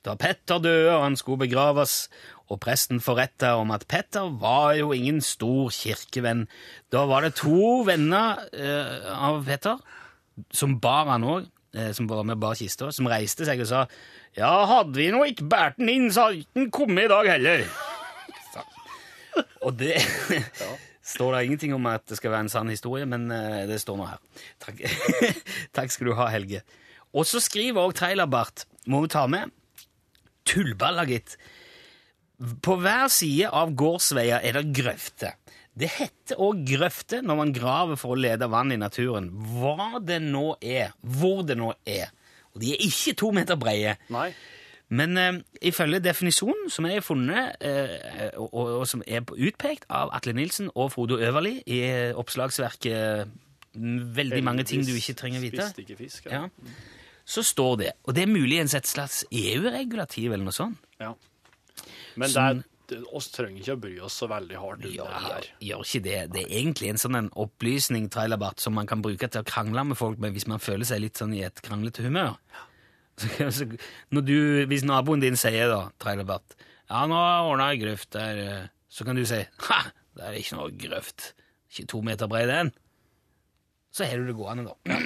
Speaker 2: da, Petter døde og han skulle begraves, og presten forretta om at Petter var jo ingen stor kirkevenn, da var det to venner eh, av Petter, som bar han òg, eh, som var med og bar kista, som reiste seg og sa ja, hadde vi nå ikke båret den inn, så hadde den kommet i dag heller. Og det står det ingenting om at det skal være en sann historie, men eh, det står nå her. Takk. Takk skal du ha, Helge. Og så skriver òg Trailerbart, må vi ta med, tullballer, gitt. På hver side av gårdsveier er det grøfter. Det heter òg grøfter når man graver for å lede vann i naturen. Hva det nå er, hvor det nå er. Og de er ikke to meter breie. Men eh, ifølge definisjonen som er funnet, eh, og, og, og som er utpekt av Atle Nilsen og Frodo Øverli i eh, oppslagsverket mm, Veldig mange ting du ikke trenger vite,
Speaker 3: Spiste ikke fisk.
Speaker 2: ja, så står det Og det er muligens et slags EU-regulativ eller noe sånt.
Speaker 3: Ja. Men det er, oss trenger ikke å bry oss så veldig hardt om det her.
Speaker 2: gjør ikke det. Det er egentlig en sånn en opplysning Trailerbart, som man kan bruke til å krangle med folk med hvis man føler seg litt sånn i et kranglete humør. Så, når du, hvis naboen din sier da, Trailerbart, ja, nå ordna jeg grøft der, eh», så kan du si, ha, det er ikke noe grøft. Ikke to meter bred den. Så har du det gående da.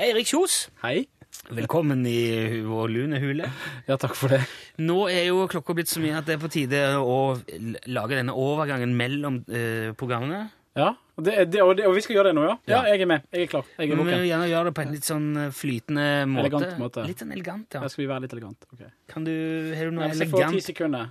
Speaker 2: Eirik Kjos,
Speaker 3: Hei.
Speaker 2: Velkommen i vår lune hule.
Speaker 8: Ja, takk for det.
Speaker 2: Nå er jo klokka blitt så mye at det er på tide å lage denne overgangen mellom eh, programmene.
Speaker 8: Ja, og, det, det, og, det, og vi skal gjøre det nå, ja? Ja, jeg er med. Jeg er klar. Jeg
Speaker 2: Vi
Speaker 8: er
Speaker 2: må
Speaker 8: vil
Speaker 2: gjerne gjøre det på en litt sånn eh, flytende måte.
Speaker 8: Elegant måte.
Speaker 2: Litt sånn elegant, ja.
Speaker 8: Jeg skal vi være litt elegant. ok.
Speaker 2: Kan du, har du noe
Speaker 8: Ja, hvis jeg får ti sekunder.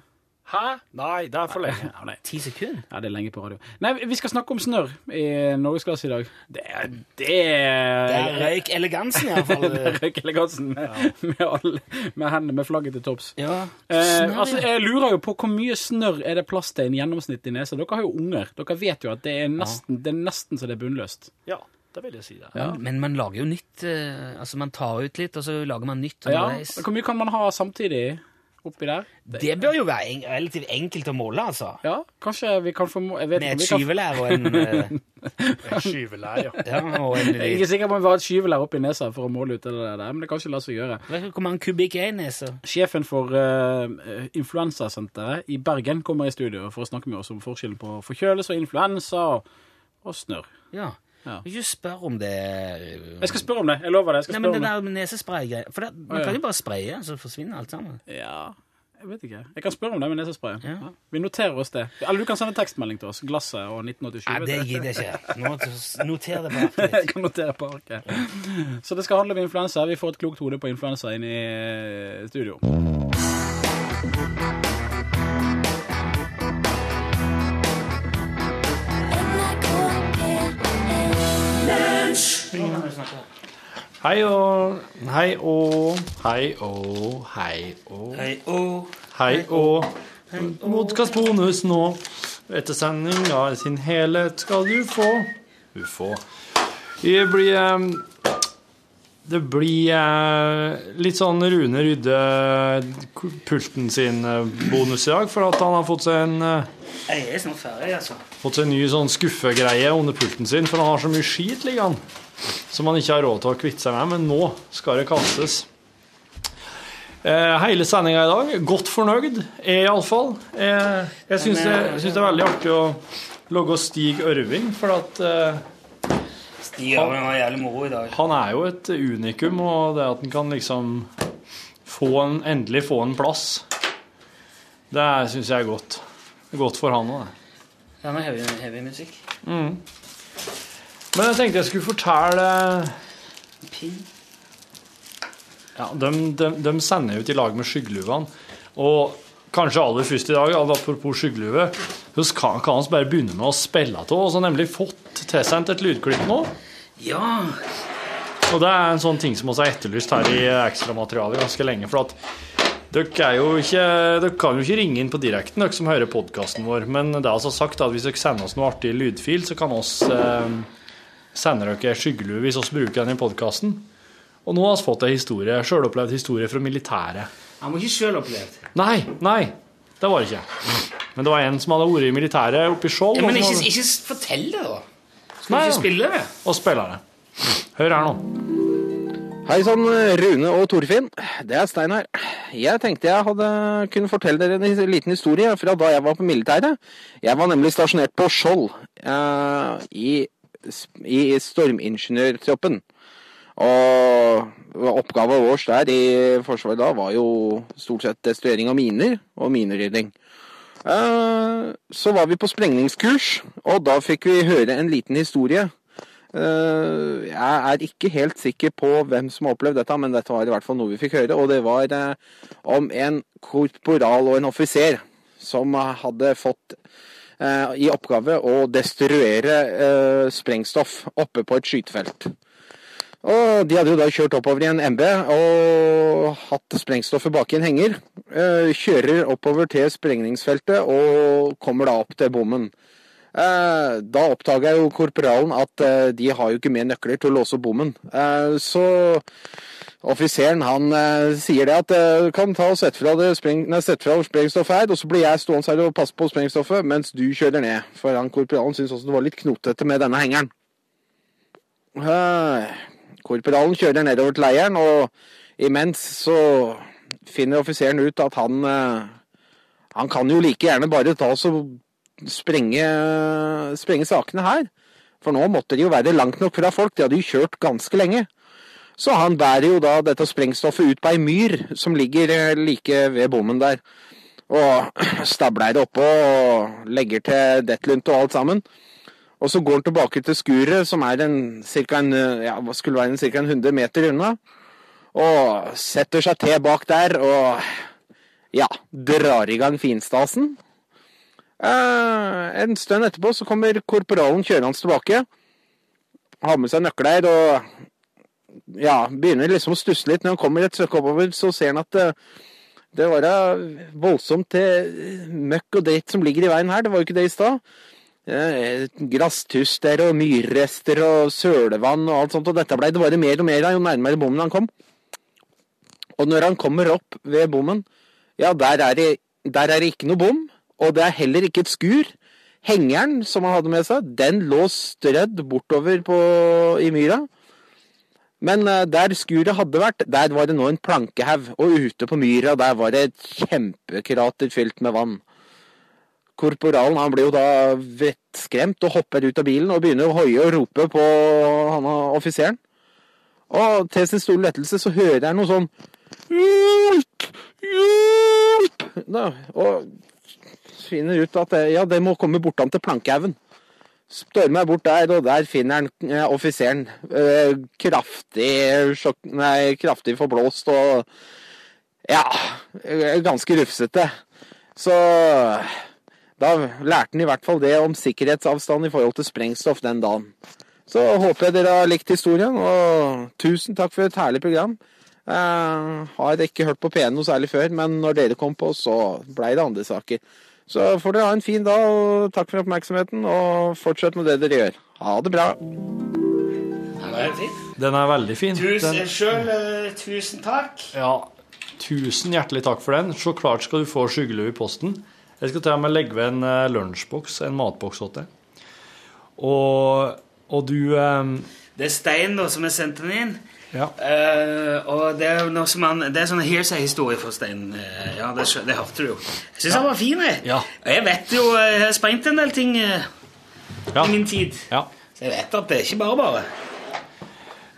Speaker 3: Hæ? Nei, det er for lenge.
Speaker 8: Ja, nei.
Speaker 2: Ti sekunder?
Speaker 8: ja, det er lenge på radio. Nei, vi skal snakke om snørr i Norgesklasse i dag. Det er Det
Speaker 2: er røyk elegansen, iallfall.
Speaker 8: Røyk elegansen med, med, alle, med hendene med flagget til topps.
Speaker 2: ja.
Speaker 8: Eh, altså, jeg lurer jo på hvor mye snørr er det plass til en gjennomsnittlig nese. Dere har jo unger. Dere vet jo at det er nesten, det er nesten så det er bunnløst.
Speaker 3: Ja, det vil jeg si det.
Speaker 8: Ja.
Speaker 2: Men man lager jo nytt eh, Altså, man tar ut litt, og så lager man nytt
Speaker 8: Ja. Hvor mye kan man ha samtidig oppi der?
Speaker 2: Det bør jo være en, relativt enkelt å måle, altså.
Speaker 8: Ja, kanskje vi kan få jeg vet
Speaker 2: Med et skyvelær og en En
Speaker 3: Skyvelær, ja.
Speaker 2: Ja, og en
Speaker 8: Jeg er ikke sikker på om vi har et skyvelær oppi nesa for å måle ut det der, men det kan ikke la seg gjøre.
Speaker 2: Hvor mange kubikk er i nesa?
Speaker 8: Sjefen for uh, influensasenteret i Bergen kommer i studio for å snakke med oss om forskjellen på forkjølelse og influensa og, og snørr.
Speaker 2: Ja.
Speaker 8: Ja.
Speaker 2: Ikke spør om det
Speaker 8: Jeg skal spørre om det. Jeg lover det. Jeg skal
Speaker 2: Nei, men det
Speaker 8: om det.
Speaker 2: der med nesespray For det, man kan jo bare spraye, så forsvinner alt sammen.
Speaker 8: Ja, jeg vet ikke. Jeg kan spørre om det med nesespray.
Speaker 2: Ja.
Speaker 8: Ja. Vi noterer oss det. Eller du kan sende tekstmelding til oss. Glasset og 1987.
Speaker 2: Nei, det gidder jeg ikke. Noter det bare.
Speaker 8: Jeg kan notere på arket. Så det skal handle om influensa. Vi får et klokt hode på influensa inn i studio studio.
Speaker 3: Hei og Hei og Hei og Hei og
Speaker 2: Hei, og
Speaker 3: Hei og Modkast bonus nå. Etter sendinga i sin helhet skal du få Du. Det blir Det blir eh, litt sånn Rune Rydde pulten sin eh, bonus i dag, for at han har fått seg en eh,
Speaker 2: Jeg er snart ferdig, altså.
Speaker 3: fått seg en ny sånn skuffegreie under pulten sin, for han har så mye skit liggende som han ikke har råd til å kvitte seg med, men nå skal det kastes. Eh, hele sendinga i dag, godt fornøyd, iallfall. Eh, jeg syns det, det er veldig artig å logge Stig Ørving, for at eh,
Speaker 2: Stig Ørving var jævlig moro i dag.
Speaker 3: han er jo et unikum, og det at han kan liksom få en, endelig få en plass, det syns jeg er godt. Godt for han òg, det.
Speaker 2: Ja, med heavy, heavy musikk.
Speaker 3: Men jeg tenkte jeg skulle fortelle
Speaker 2: Pin.
Speaker 3: Ja, de, de, de sender ut i lag med skyggeluvene. Og kanskje aller først i dag, apropos skyggelue, så kan, kan vi bare begynne med å spille av. Og så nemlig fått tilsendt et lydklipp nå.
Speaker 2: Ja.
Speaker 3: Og det er en sånn ting som også er etterlyst her i ekstramaterialet ganske lenge. For at dere, er jo ikke, dere kan jo ikke ringe inn på direkten, dere som hører podkasten vår. Men det er altså sagt at hvis dere sender oss noe artig lydfil, så kan oss eh, sende dere skyggelue hvis vi bruker den i podkasten. Og nå har vi fått en historie, sjølopplevd historie fra militæret.
Speaker 2: Han var ikke sjølopplevd?
Speaker 3: Nei, nei, det var det ikke. Men det var en som hadde vært i militæret oppe i Skjold.
Speaker 2: Ja, men ikke,
Speaker 3: hadde-
Speaker 2: ikke fortell det, da. Skal
Speaker 3: Nei,
Speaker 2: du ikke spille det?
Speaker 3: Og spiller det. Hør her nå.
Speaker 9: Hei sann, Rune og Torfinn. Det er Stein her. Jeg tenkte jeg hadde kunne fortelle dere en liten historie fra da jeg var på militæret. Jeg var nemlig stasjonert på Skjold eh, i, i stormingeniørtroppen. Og oppgaven vår der i Forsvaret da var jo stort sett destruering av miner og minerydding. Eh, Så var vi på sprengningskurs, og da fikk vi høre en liten historie Eh, jeg er ikke helt sikker på hvem som har opplevd dette, men dette var i hvert fall noe vi fikk høre. Og det var eh, om en korporal og en offiser som hadde fått i oppgave å destruere eh, sprengstoff oppe på et skytefelt. Og De hadde jo da kjørt oppover i en MB og hatt sprengstoffet bak i en henger. Eh, kjører oppover til sprengningsfeltet og kommer da opp til bommen. Eh, Da oppdaga jo korporalen at eh, de har jo ikke med nøkler til å låse bommen. Eh, Så offiseren han eh, sier det at eh, du kan ta og sette fra, det sprengstoffet her, og så blir jeg stående her og passe på sprengstoffet mens du kjører ned. For han korporalen syns også det var litt knotete med denne hengeren. Eh, Korporalen kjører nedover til leiren, og imens så finner offiseren ut at han eh, Han kan jo like gjerne bare ta og sprenge, sprenge sakene her. For nå måtte de jo være langt nok fra folk. De hadde jo kjørt ganske lenge. Så han bærer jo da dette sprengstoffet ut på ei myr som ligger eh, like ved bommen der. Og stabler det oppå og legger til dettlunt og alt sammen. Og så går han tilbake til skuret, som er en, cirka en, eh, ja, skulle være en, cirka en 100 meter unna. Og setter seg til bak der og ja, drar i gang finstasen. Eh, en stund etterpå så kommer korporalen kjørende tilbake. Har med seg nøkler og ja, begynner liksom å stusse litt. Når han kommer et stykke oppover, så ser han at det, det var voldsomt til møkk og dritt som ligger i veien her. Det var jo ikke det i stad. Eh, Grasstuster og myrrester og sølevann og alt sånt. Og dette blei det bare mer og mer av jo nærmere bommen han kom. Og når han kommer opp ved bommen, ja, der er det, der er det ikke noe bom. Og det er heller ikke et skur. Hengeren som han hadde med seg, den lå strødd bortover på, i myra. Men eh, der skuret hadde vært, der var det nå en plankehaug. Og ute på myra der var det et kjempekrater fylt med vann. Korporalen han blir jo da vettskremt og hopper ut av bilen og begynner å hoie og rope på han offiseren. Og til sin store lettelse så hører jeg noe sånn Hjelp! Hjelp! Da, og finner ut at ja, det må komme bortom til plankehaugen. Stormer bort der, og der finner han eh, offiseren eh, kraftig, sjokk, nei, kraftig forblåst og ja, eh, ganske rufsete. Så da lærte han i hvert fall det om sikkerhetsavstand i forhold til sprengstoff den dagen. Så håper jeg dere har likt historien, og tusen takk for et herlig program. Jeg har ikke hørt på P1 noe særlig før, men når dere kom på, så blei det andre saker. Så får dere ha en fin dag, og takk for oppmerksomheten, og fortsett med det dere gjør. Ha det bra.
Speaker 2: Den er fin.
Speaker 3: Den er veldig fin.
Speaker 2: Tusen,
Speaker 3: Den,
Speaker 2: selv, eh, tusen takk.
Speaker 3: ja, tusen hjertelig takk for den. Så klart skal du få skyggelue i posten. Jeg skal til og med legge ved en eh, lunsjboks, en matboks til deg. Og, og du eh,
Speaker 2: Det er Stein da, som har sendt den inn.
Speaker 3: Ja.
Speaker 2: Uh, og det er jo noe som han, det er sånn hearsay-historie for Stein. Uh, ja, det, det hørte du jo. Jeg syns han var fin. Jeg.
Speaker 3: Ja.
Speaker 2: Og jeg vet jo, jeg har sprengt en del ting uh,
Speaker 3: Ja.
Speaker 2: i min tid.
Speaker 3: ja.
Speaker 2: Så jeg vet at det er ikke bare bare.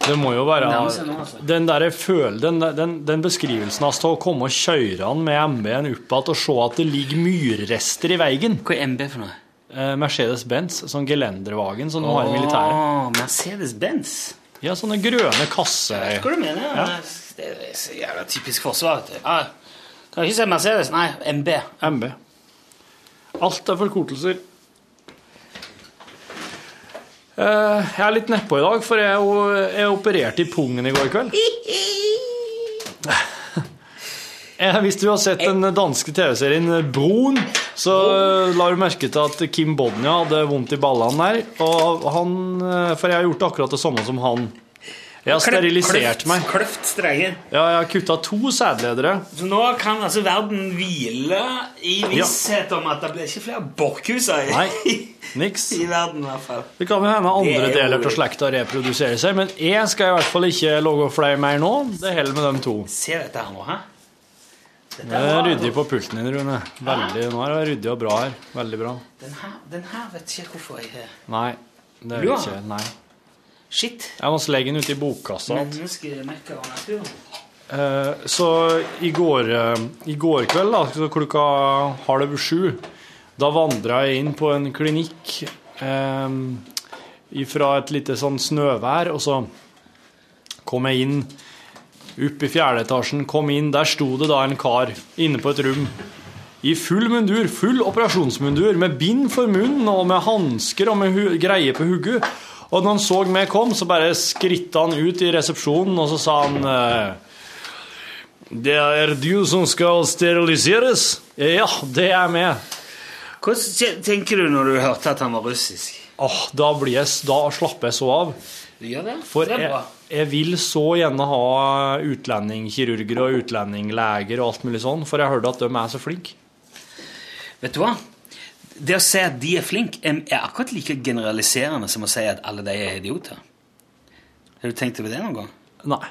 Speaker 3: Det må jo være
Speaker 2: altså.
Speaker 3: Den, der føl, den, den, den beskrivelsen av å komme og kjøre han med MB-en opp igjen og se at det ligger myrrester i veien.
Speaker 2: Hva er MB for noe?
Speaker 3: Eh, Mercedes-Benz, sånn gelendervagen som de har i militæret.
Speaker 2: Mercedes-Benz.
Speaker 3: Ja, sånne grønne kasser.
Speaker 2: Jeg vet Hva du mener
Speaker 3: Ja.
Speaker 2: Det er så jævla typisk forsvar. kan ikke si Mercedes. Nei, MB.
Speaker 3: MB. Alt er forkortelser. Eh, Jeg er litt nedpå i dag, for jeg, jeg opererte i pungen i går kveld. Eh, Hvis du har sett den danske TV-serien Broen, så eh, la du merke til at Kim Bodnia hadde vondt i ballene der. Og han, eh, for jeg har gjort akkurat det samme som han. Jeg har sterilisert meg.
Speaker 2: Kløft streie.
Speaker 3: Ja, jeg har kutta to sædledere.
Speaker 2: Så nå kan altså verden hvile i visshet om at det blir ikke flere borkhuser i,
Speaker 3: Nei, niks.
Speaker 2: i verden. i hvert fall.
Speaker 3: Det kan jo hende andre
Speaker 2: er
Speaker 3: deler av slekta reproduserer seg, men jeg skal i hvert fall ikke logge flere mer nå. Det holder med dem to.
Speaker 2: Se dette her nå, hæ? Dette
Speaker 3: Det er ryddig på pulten din, Rune. Veldig, nå er det ryddig og bra her. Veldig bra.
Speaker 2: Den her, den her vet ikke hvorfor jeg har
Speaker 3: Nei, det er ikke. Nei.
Speaker 2: Shit.
Speaker 3: Jeg må legge den ute i bokkassa.
Speaker 2: Menneskemekker natur.
Speaker 3: Eh, Så i går, eh, i går kveld, da, klokka halv sju, da vandra jeg inn på en klinikk eh, fra et lite sånn snøvær, og så kom jeg inn opp i fjerde etasjen, kom inn, der sto det da en kar inne på et rom. I full mundur, full operasjonsmundur, med bind for munnen og med hansker og med greie på hugget. Og når han så meg kom, så bare skritta han ut i resepsjonen, og så sa han eh, Det er du som skal steriliseres? Ja, det er meg.
Speaker 2: Hva tenker du når du hørte at han var russisk?
Speaker 3: Åh, da, blir jeg, da slapper jeg så av.
Speaker 2: Du gjør det?
Speaker 3: For
Speaker 2: det er bra.
Speaker 3: jeg vil så gjerne ha utlendingkirurger og utlendingleger og alt mulig sånn, for jeg hørte at de er så flinke.
Speaker 2: Vet du hva? Det å si at de er flinke, er akkurat like generaliserende som å si at alle de er idioter. Har du tenkt over det noen gang?
Speaker 3: Nei.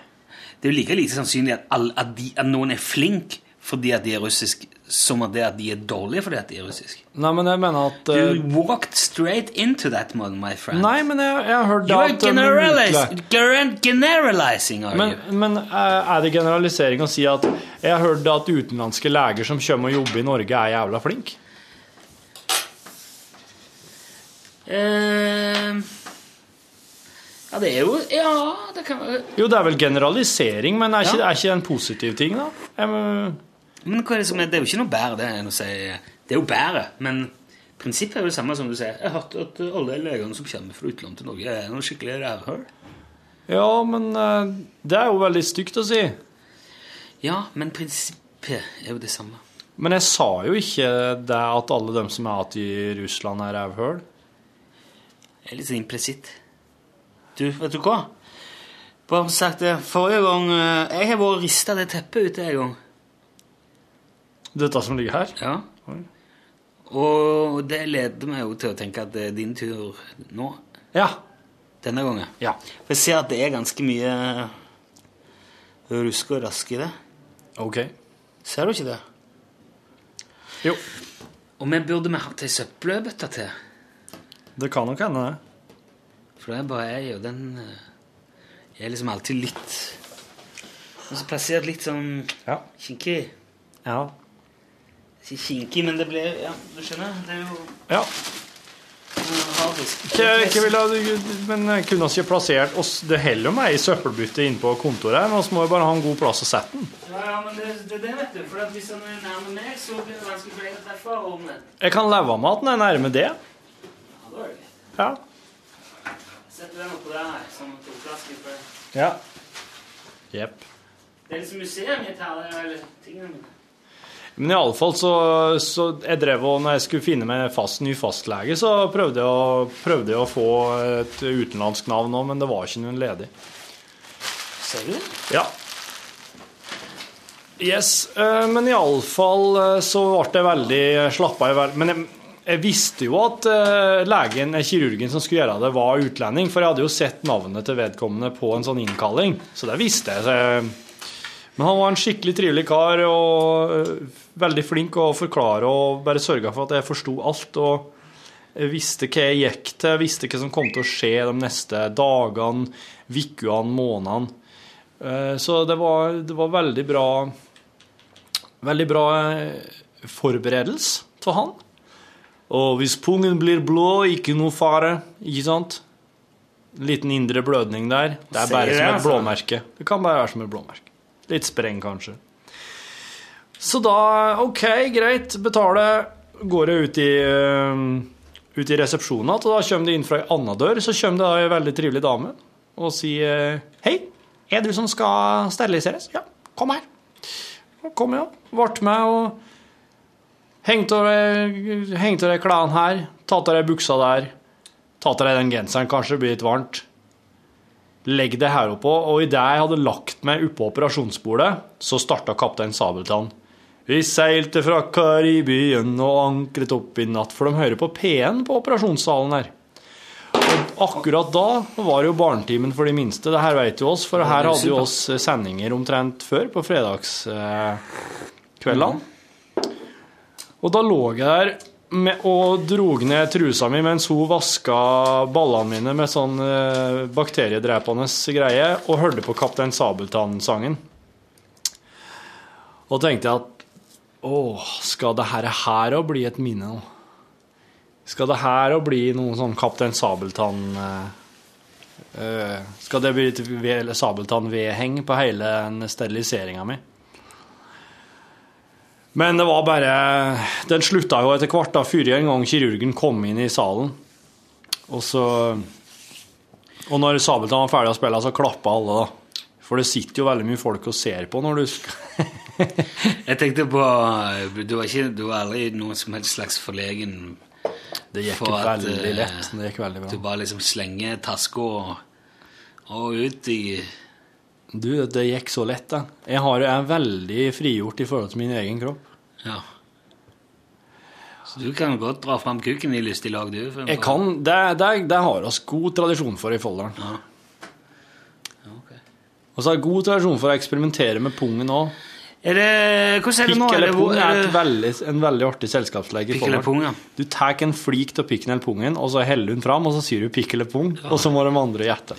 Speaker 2: Det er jo like lite sannsynlig at, alle, at, de, at noen er flink fordi at de er russisk, som at det at de er dårlige fordi at de er russiske.
Speaker 3: Nei, men jeg mener at Uh,
Speaker 2: you walked straight into that one, my friend.
Speaker 3: Nei, men jeg, jeg hørt
Speaker 2: You
Speaker 3: at eh,
Speaker 2: generalize,
Speaker 3: utle-
Speaker 2: gener- generalizing, are
Speaker 3: men,
Speaker 2: you?
Speaker 3: men eh, er det generalisering å si at jeg har hørt at utenlandske leger som kommer og jobber i Norge, er jævla flinke?
Speaker 2: Uh, ja, det er jo Ja, det kan være
Speaker 3: Jo, det er vel generalisering, men er ikke,
Speaker 2: Ja.
Speaker 3: er ikke det en positiv ting, da? Jeg,
Speaker 2: Men hva er det, som er, det er jo ikke noe bedre det enn å si Det er jo bedre, men prinsippet er jo det samme som du sier. Jeg har hørt at alle legene som kommer fra utlandet til Norge, er noe skikkelig rævhøl.
Speaker 3: ja, men eh, det er jo veldig stygt å si.
Speaker 2: Ja, men prinsippet er jo det samme.
Speaker 3: Men jeg sa jo ikke det at alle dem som er igjen i Russland, er rævhøl.
Speaker 2: Det er litt sånn implisitt. Du, vet du hva? Bare sagt det, forrige gang eh, Jeg har vært rista det teppet ute en gang.
Speaker 3: Dette som ligger her?
Speaker 2: Ja. Og det leder meg jo til å tenke at det er din tur nå.
Speaker 3: Ja.
Speaker 2: Denne gangen.
Speaker 3: Ja.
Speaker 2: For jeg ser at det er ganske mye rusk og rask i det.
Speaker 3: Ok.
Speaker 2: Ser du ikke det?
Speaker 3: Jo.
Speaker 2: Og vi burde vi hatt ei søppelbøtte til.
Speaker 3: Det kan nok hende, det.
Speaker 2: For det er bare jeg, og den jeg er liksom alltid litt Og så plassert litt sånn
Speaker 3: Ja.
Speaker 2: kinkig.
Speaker 3: Ja.
Speaker 2: Ikke kinky, men det ble Ja, du skjønner? Det er jo
Speaker 3: ja. Ikke, vil ha, men kunne vi ikke plassert oss Det holder med ei søppelbytte inne på kontoret, men vi må jo bare ha en god plass å sette den.
Speaker 2: Ja, ja, men det, det, det vet du. For hvis han er nærme meg, så blir det vanskelig for deg å treffe ovnen.
Speaker 3: Jeg kan leve med at den er nærme det.
Speaker 2: Ja, da er det.
Speaker 3: Ja.
Speaker 2: Setter den oppå der, sånn toflaske. for det.
Speaker 3: Ja. Jepp.
Speaker 2: Det er liksom museet mitt her, det er eller tingene mine.
Speaker 3: Men iallfall så, så jeg drev og Når jeg skulle finne meg fast, ny fastlege, så prøvde jeg, å, prøvde jeg å få et utenlandsk navn òg, men det var ikke noen ledig.
Speaker 2: Ser du?
Speaker 3: Ja. Yes, eh, men iallfall så ble jeg veldig slappa i. Men jeg, jeg visste jo at eh, legen, eh, kirurgen som skulle gjøre det, var utlending, for jeg hadde jo sett navnet til vedkommende på en sånn innkalling, så det visste jeg. Men han var en skikkelig trivelig kar og eh, veldig flink å forklare og bare sørga for at jeg forsto alt. Og visste hva jeg gikk til, visste hva som kom til å skje de neste dagene, ukene, månedene. Eh, Så det var, det var veldig bra Veldig bra eh, forberedelse til han. Og hvis pungen blir blå, ikke noe fare, ikke sant? En liten indre blødning der. Det er bare som et
Speaker 2: altså.
Speaker 3: blåmerke. Det kan bare være som et blåmerke. Litt spreng, kanskje. Så da, OK, greit, betale. Går jeg ut i, eh, ut i resepsjonen igjen, og da kommer det inn fra ei anna dør, så kommer det ei veldig trivelig dame og sier Hei, er du som skal steriliseres? Ja, kom her. Og kom, ja. Ble med og hengte av deg klærne her, tatt av deg buksa der, tatt av deg den genseren, kanskje det blir litt varmt. Legg det her oppå, og idet jeg hadde lagt meg oppå operasjonsbordet, så starta kaptein Sabeltann. Vi seilte fra Karibien og ankret opp i natt, for de hører på P1 på operasjonssalen her. Og akkurat da var det jo barnetimen for de minste. Det her vet jo oss, for her hadde jo oss sendinger omtrent før, på fredagskveldene. Og da lå jeg der med, og drog ned trusa mi mens hun vaska ballene mine med sånn eh, bakteriedrepende greie, og hørte på Kaptein Sabeltann-sangen. Og tenkte jeg at å, skal det her, òg bli et minne nå? Skal det her å bli noe sånn Kaptein Sabeltann eh, Skal det bli et ve- Sabeltann-vedheng på hele den steriliseringa mi? Men det var bare Den slutta jo etter hvert, da, før en gang kirurgen kom inn i salen. Og så Og når Sabeltann var ferdig å spille, så klappa alle, da. For det sitter jo veldig mye folk og ser på når du skal
Speaker 2: Jeg tenkte på Du var, ikke, du var aldri noen som helst slags forlegen
Speaker 3: Det gikk
Speaker 2: for at,
Speaker 3: veldig
Speaker 2: eh,
Speaker 3: lett. Det gikk veldig
Speaker 2: Du bare liksom slenger taska og, og ut i
Speaker 3: Du, det gikk så lett, da. Jeg, har, jeg er veldig frigjort i forhold til min egen kropp.
Speaker 2: Ja. Så du kan godt dra fram kuken i lystig lag, du.
Speaker 3: Jeg kan, Det, det, det har vi god tradisjon for i Folldalen.
Speaker 2: Ja. Okay.
Speaker 3: Og så har jeg god tradisjon for å eksperimentere med pungen òg.
Speaker 2: Er det Hvordan er det nå?
Speaker 3: Pikk eller
Speaker 2: Er
Speaker 3: pung er et veldig, en veldig artig selskapsleke.
Speaker 2: ja.
Speaker 3: Du tar en flik av pikken eller pungen, og så heller hun fram, og så sier du pikk eller pung, og så må de andre gjette.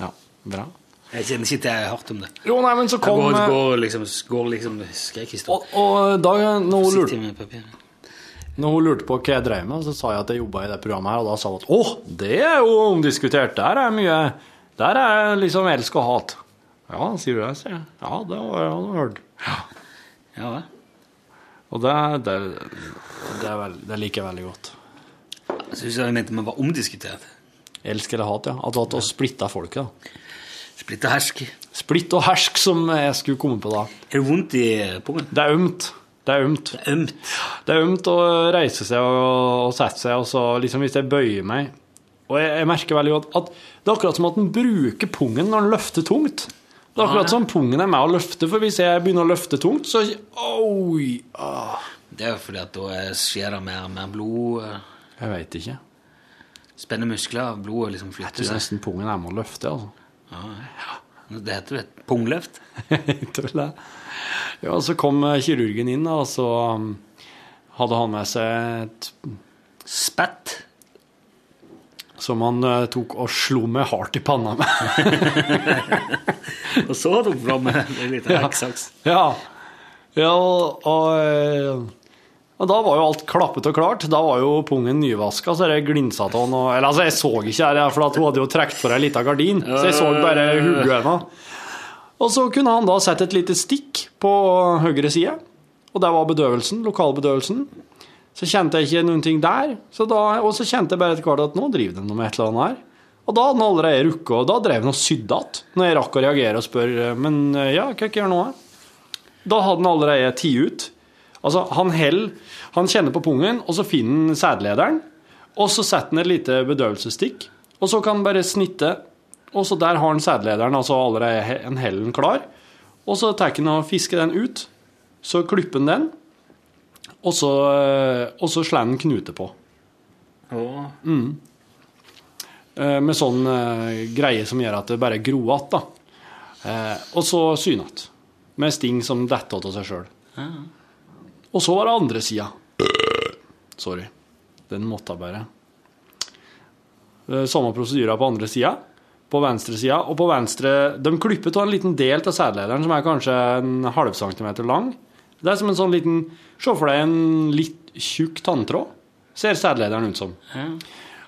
Speaker 3: Ja, bra.
Speaker 2: Jeg kjenner ikke til jeg har hørt om det.
Speaker 3: Jo, nei, men så kom
Speaker 2: går,
Speaker 3: eh,
Speaker 2: går liksom, går liksom skrekkhistorie.
Speaker 3: Og, og da når hun, lurte, når hun lurte på hva jeg drev med, så sa jeg at jeg jobba i det programmet her, og da sa hun at å, det er jo omdiskutert. Der er mye Der er liksom elsk og hat. Ja, sier du det, sier jeg. Ja, det har jeg hørt.
Speaker 2: Ja, det.
Speaker 3: Og det, det, det, er veld, det liker jeg veldig godt.
Speaker 2: Jeg synes jeg mente man var omdiskutert.
Speaker 3: Elsk eller hat, ja. At du har splitta folket. da.
Speaker 2: Splitt og hersk.
Speaker 3: Splitt og hersk, som jeg skulle komme på da.
Speaker 2: Er det vondt i pungen?
Speaker 3: Det er ømt. Det er ømt.
Speaker 2: Ømt.
Speaker 3: Det er ømt å reise seg og, og sette seg, og så liksom hvis jeg bøyer meg Og jeg, jeg merker veldig godt at det er akkurat som at en bruker pungen når en løfter tungt. Det er akkurat som pungen er med å løfte, for hvis jeg begynner å løfte tungt, så Oi! Oh.
Speaker 2: Det er jo fordi at da er- skjer det mer, mer blod. eh,
Speaker 3: Jeg veit ikke.
Speaker 2: Spenner muskler, blodet liksom flytter.
Speaker 3: Jeg
Speaker 2: tror
Speaker 3: nesten pungen er med å løfte, altså.
Speaker 2: Det heter jo et pungløft.
Speaker 3: Jeg tror det. Ja, så kom eh, kirurgen inn, og så um, hadde han med seg et
Speaker 2: Spett.
Speaker 3: Som han uh, tok og slo meg hardt i panna med.
Speaker 2: Og så tok han fram en liten hekksaks.
Speaker 3: Ja. ja og, og, eh, og da var jo alt klappet og klart. Da var jo pungen nyvaska, så det glinsa av han. Eller altså, jeg så ikke her, for at hun hadde jo trukket for ei lita gardin, så jeg så bare hodet hennes. Og så kunne han da sette et lite stikk på høyre side, og der var bedøvelsen, lokalbedøvelsen. Så kjente jeg ikke noen ting der, så da, og så kjente jeg bare etter hvert at nå driver de med et eller annet her. Og da hadde han allerede rukket, og da drev han og sydde igjen, når jeg rakk å reagere og spørre men ja, hva gjør jeg nå? Da hadde han allerede tatt ut. Altså, han holder han kjenner på pungen, og så finner han sædlederen, og så setter han et lite bedøvelsesstikk, og så kan han bare snitte, og så der har han sædlederen, altså allerede en hellen klar, og så tar han og fisker den ut, så klipper han den, og så, og så slår han knute på. Mm. Eh, Med sånn eh, greie som gjør at det bare gror igjen, da. Eh, og så syne igjen. Med sting som detter av seg sjøl. Og så var det andre sida. Sorry. Den måtte bare. Samme prosedyre på andre sida. På venstre sida. Og på venstre De klipper av en liten del av sædlederen som er kanskje en halv centimeter lang. Det er som en sånn liten Se for deg en litt tjukk tanntråd. Ser sædlederen ut som.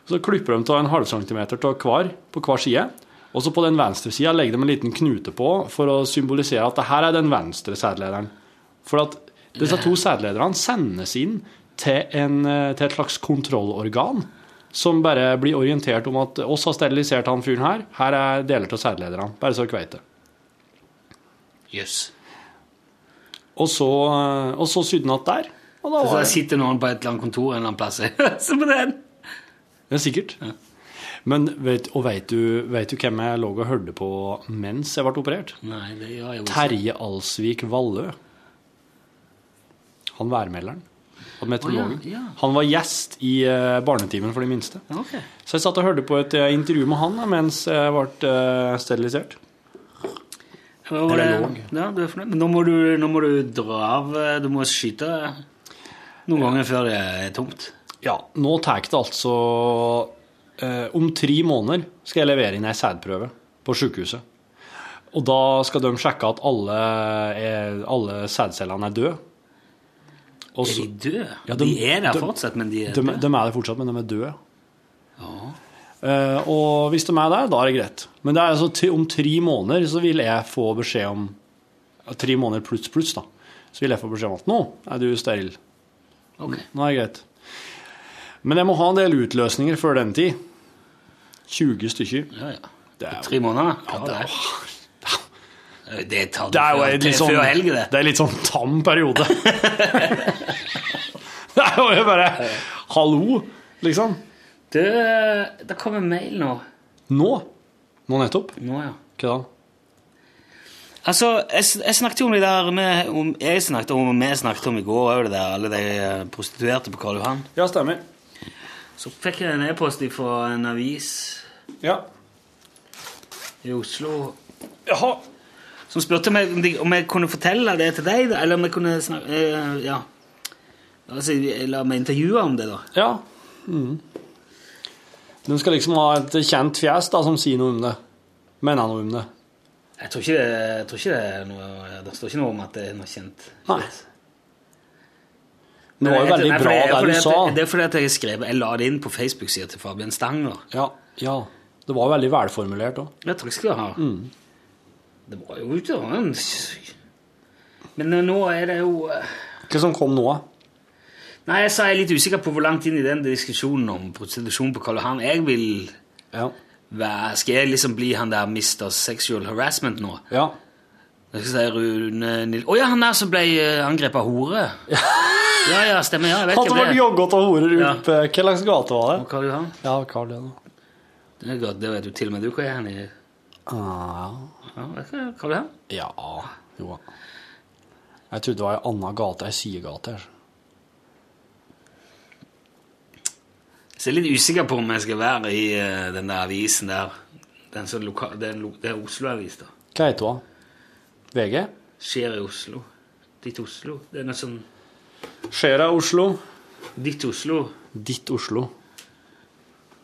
Speaker 3: Så klipper de av en halv centimeter av hver på hver side. Og så på den venstre sida legger de en liten knute på for å symbolisere at det her er den venstre sædlederen. For at disse to sædlederne sendes inn til, en, eh, til et slags kontrollorgan som bare blir orientert om at oss har sterilisert han fyren her. Her er deler av sædlederne. Bare så dere vet det.
Speaker 2: Jøss.
Speaker 3: Og så, og så sydde der. Og da
Speaker 2: Så der sitter noen på et eller annet kontor en eller annen plass. Se på den!
Speaker 3: Ja, sikkert. Men vet, og vet du, vet du hvem jeg lå og hørte på mens jeg ble operert?
Speaker 2: Nei, det gjør jeg også.
Speaker 3: Terje Alsvik Vallø. Han værmelderen. Og meteorologen.
Speaker 2: Å, ja, ja.
Speaker 3: Han var gjest i eh, Barnetimen for de minste.
Speaker 2: Okay.
Speaker 3: Så jeg satt og hørte på et eh, intervju med han mens jeg ble eh, sterilisert. Låg.
Speaker 2: Ja. Nå må, du, nå må du dra av. eh, Du må skyte noen ganger før det er tomt.
Speaker 3: Ja, nå tar det altså eh, Om tre måneder skal jeg levere inn ei sædprøve på sykehuset. Og da skal de sjekke at alle, er, alle sædcellene er døde. Også,
Speaker 2: Er de døde?
Speaker 3: Ja,
Speaker 2: de, er der fortsatt, men de er
Speaker 3: De,
Speaker 2: døde.
Speaker 3: de er det fortsatt, men de er døde. Eh, og hvis de er der, da er det greit. Men det er altså om tre måneder så vil jeg få beskjed om Tre måneder pluss pluss, da. Så vil jeg få beskjed om at nå er du steril.
Speaker 2: Okay.
Speaker 3: Nå er det greit. Men jeg må ha en del utløsninger før den tid. 20 stykker.
Speaker 2: Ja, ja.
Speaker 3: Det er,
Speaker 2: Tre måneder? Ja,
Speaker 3: det er,
Speaker 2: det tar
Speaker 3: det er jo
Speaker 2: før,
Speaker 3: litt sånn,
Speaker 2: før helg, det.
Speaker 3: det er litt sånn tam periode. det er jo bare Hallo, liksom.
Speaker 2: Du, det kommer mail nå.
Speaker 3: Nå. Nå nettopp.
Speaker 2: Nå, ja.
Speaker 3: Hva da?
Speaker 2: Altså, jeg, jeg snakket jo om det der med, om, Jeg snakket om, og vi snakket om i går òg, det der, alle de eh, prostituerte på Karl Johan.
Speaker 3: Ja, stemmer.
Speaker 2: Så fikk jeg en e-post fra en avis
Speaker 3: Ja.
Speaker 2: i Oslo
Speaker 3: Jaha.
Speaker 2: som spurte om jeg, om de- om jeg kunne fortelle det til deg, eller om jeg kunne snakke eh, Ja. Altså, la meg intervjue om det, da.
Speaker 3: Ja. Mm. De skal liksom ha et kjent fjes da, som sier noe om det. Mener noe om det.
Speaker 2: Jeg tror ikke det, jeg tror ikke det er noe Det står ikke noe om at det er noe kjent.
Speaker 3: Nei. Det var jo veldig
Speaker 2: nei,
Speaker 3: bra
Speaker 2: det
Speaker 3: det du sa.
Speaker 2: Det er fordi at jeg skrev Jeg la det inn på Facebook-sida til Fabian Stanger.
Speaker 3: Ja, ja. Det var veldig velformulert òg.
Speaker 2: Ja, takk skal du ha.
Speaker 3: Mm.
Speaker 2: Det var jo ikke annet. Men eh, nå er det jo eh,
Speaker 3: Hva som kom nå?
Speaker 2: Nei, jeg er jeg litt usikker på hvor langt inn i den diskusjonen om prostitusjon på Karl Johan jeg vil være Skal jeg liksom bli han der Mr. Sexual Harassment nå?
Speaker 3: Ja.
Speaker 2: Jeg skal si Rune Nil... Å ja, han der som ble eh, angrepet av hore. Ja, ja, stemmer. ja, jeg vet
Speaker 3: Han som ble jogget av horer
Speaker 2: Ja.
Speaker 3: opp eh, Hva slags gate var det?
Speaker 2: Karl Johan.
Speaker 3: Ja, Karl Johan.
Speaker 2: Det, er godt, det vet du til og med du hvor er han i.
Speaker 3: Ah,
Speaker 2: Ja, vet du, Karl Johan?
Speaker 3: ja. Jo. Jeg trodde det var ei anna gate, ei sidegate. her.
Speaker 2: Så jeg er litt usikker på om jeg skal være i eh, den der avisen der. Den som loka, det, er en lo- det er Oslo-avis, da.
Speaker 3: Hva heter hun? VG?
Speaker 2: Skjer i Oslo. Ditt Oslo. Det er noe sånn
Speaker 3: Skjer av Oslo?
Speaker 2: Ditt Oslo.
Speaker 3: Ditt Oslo.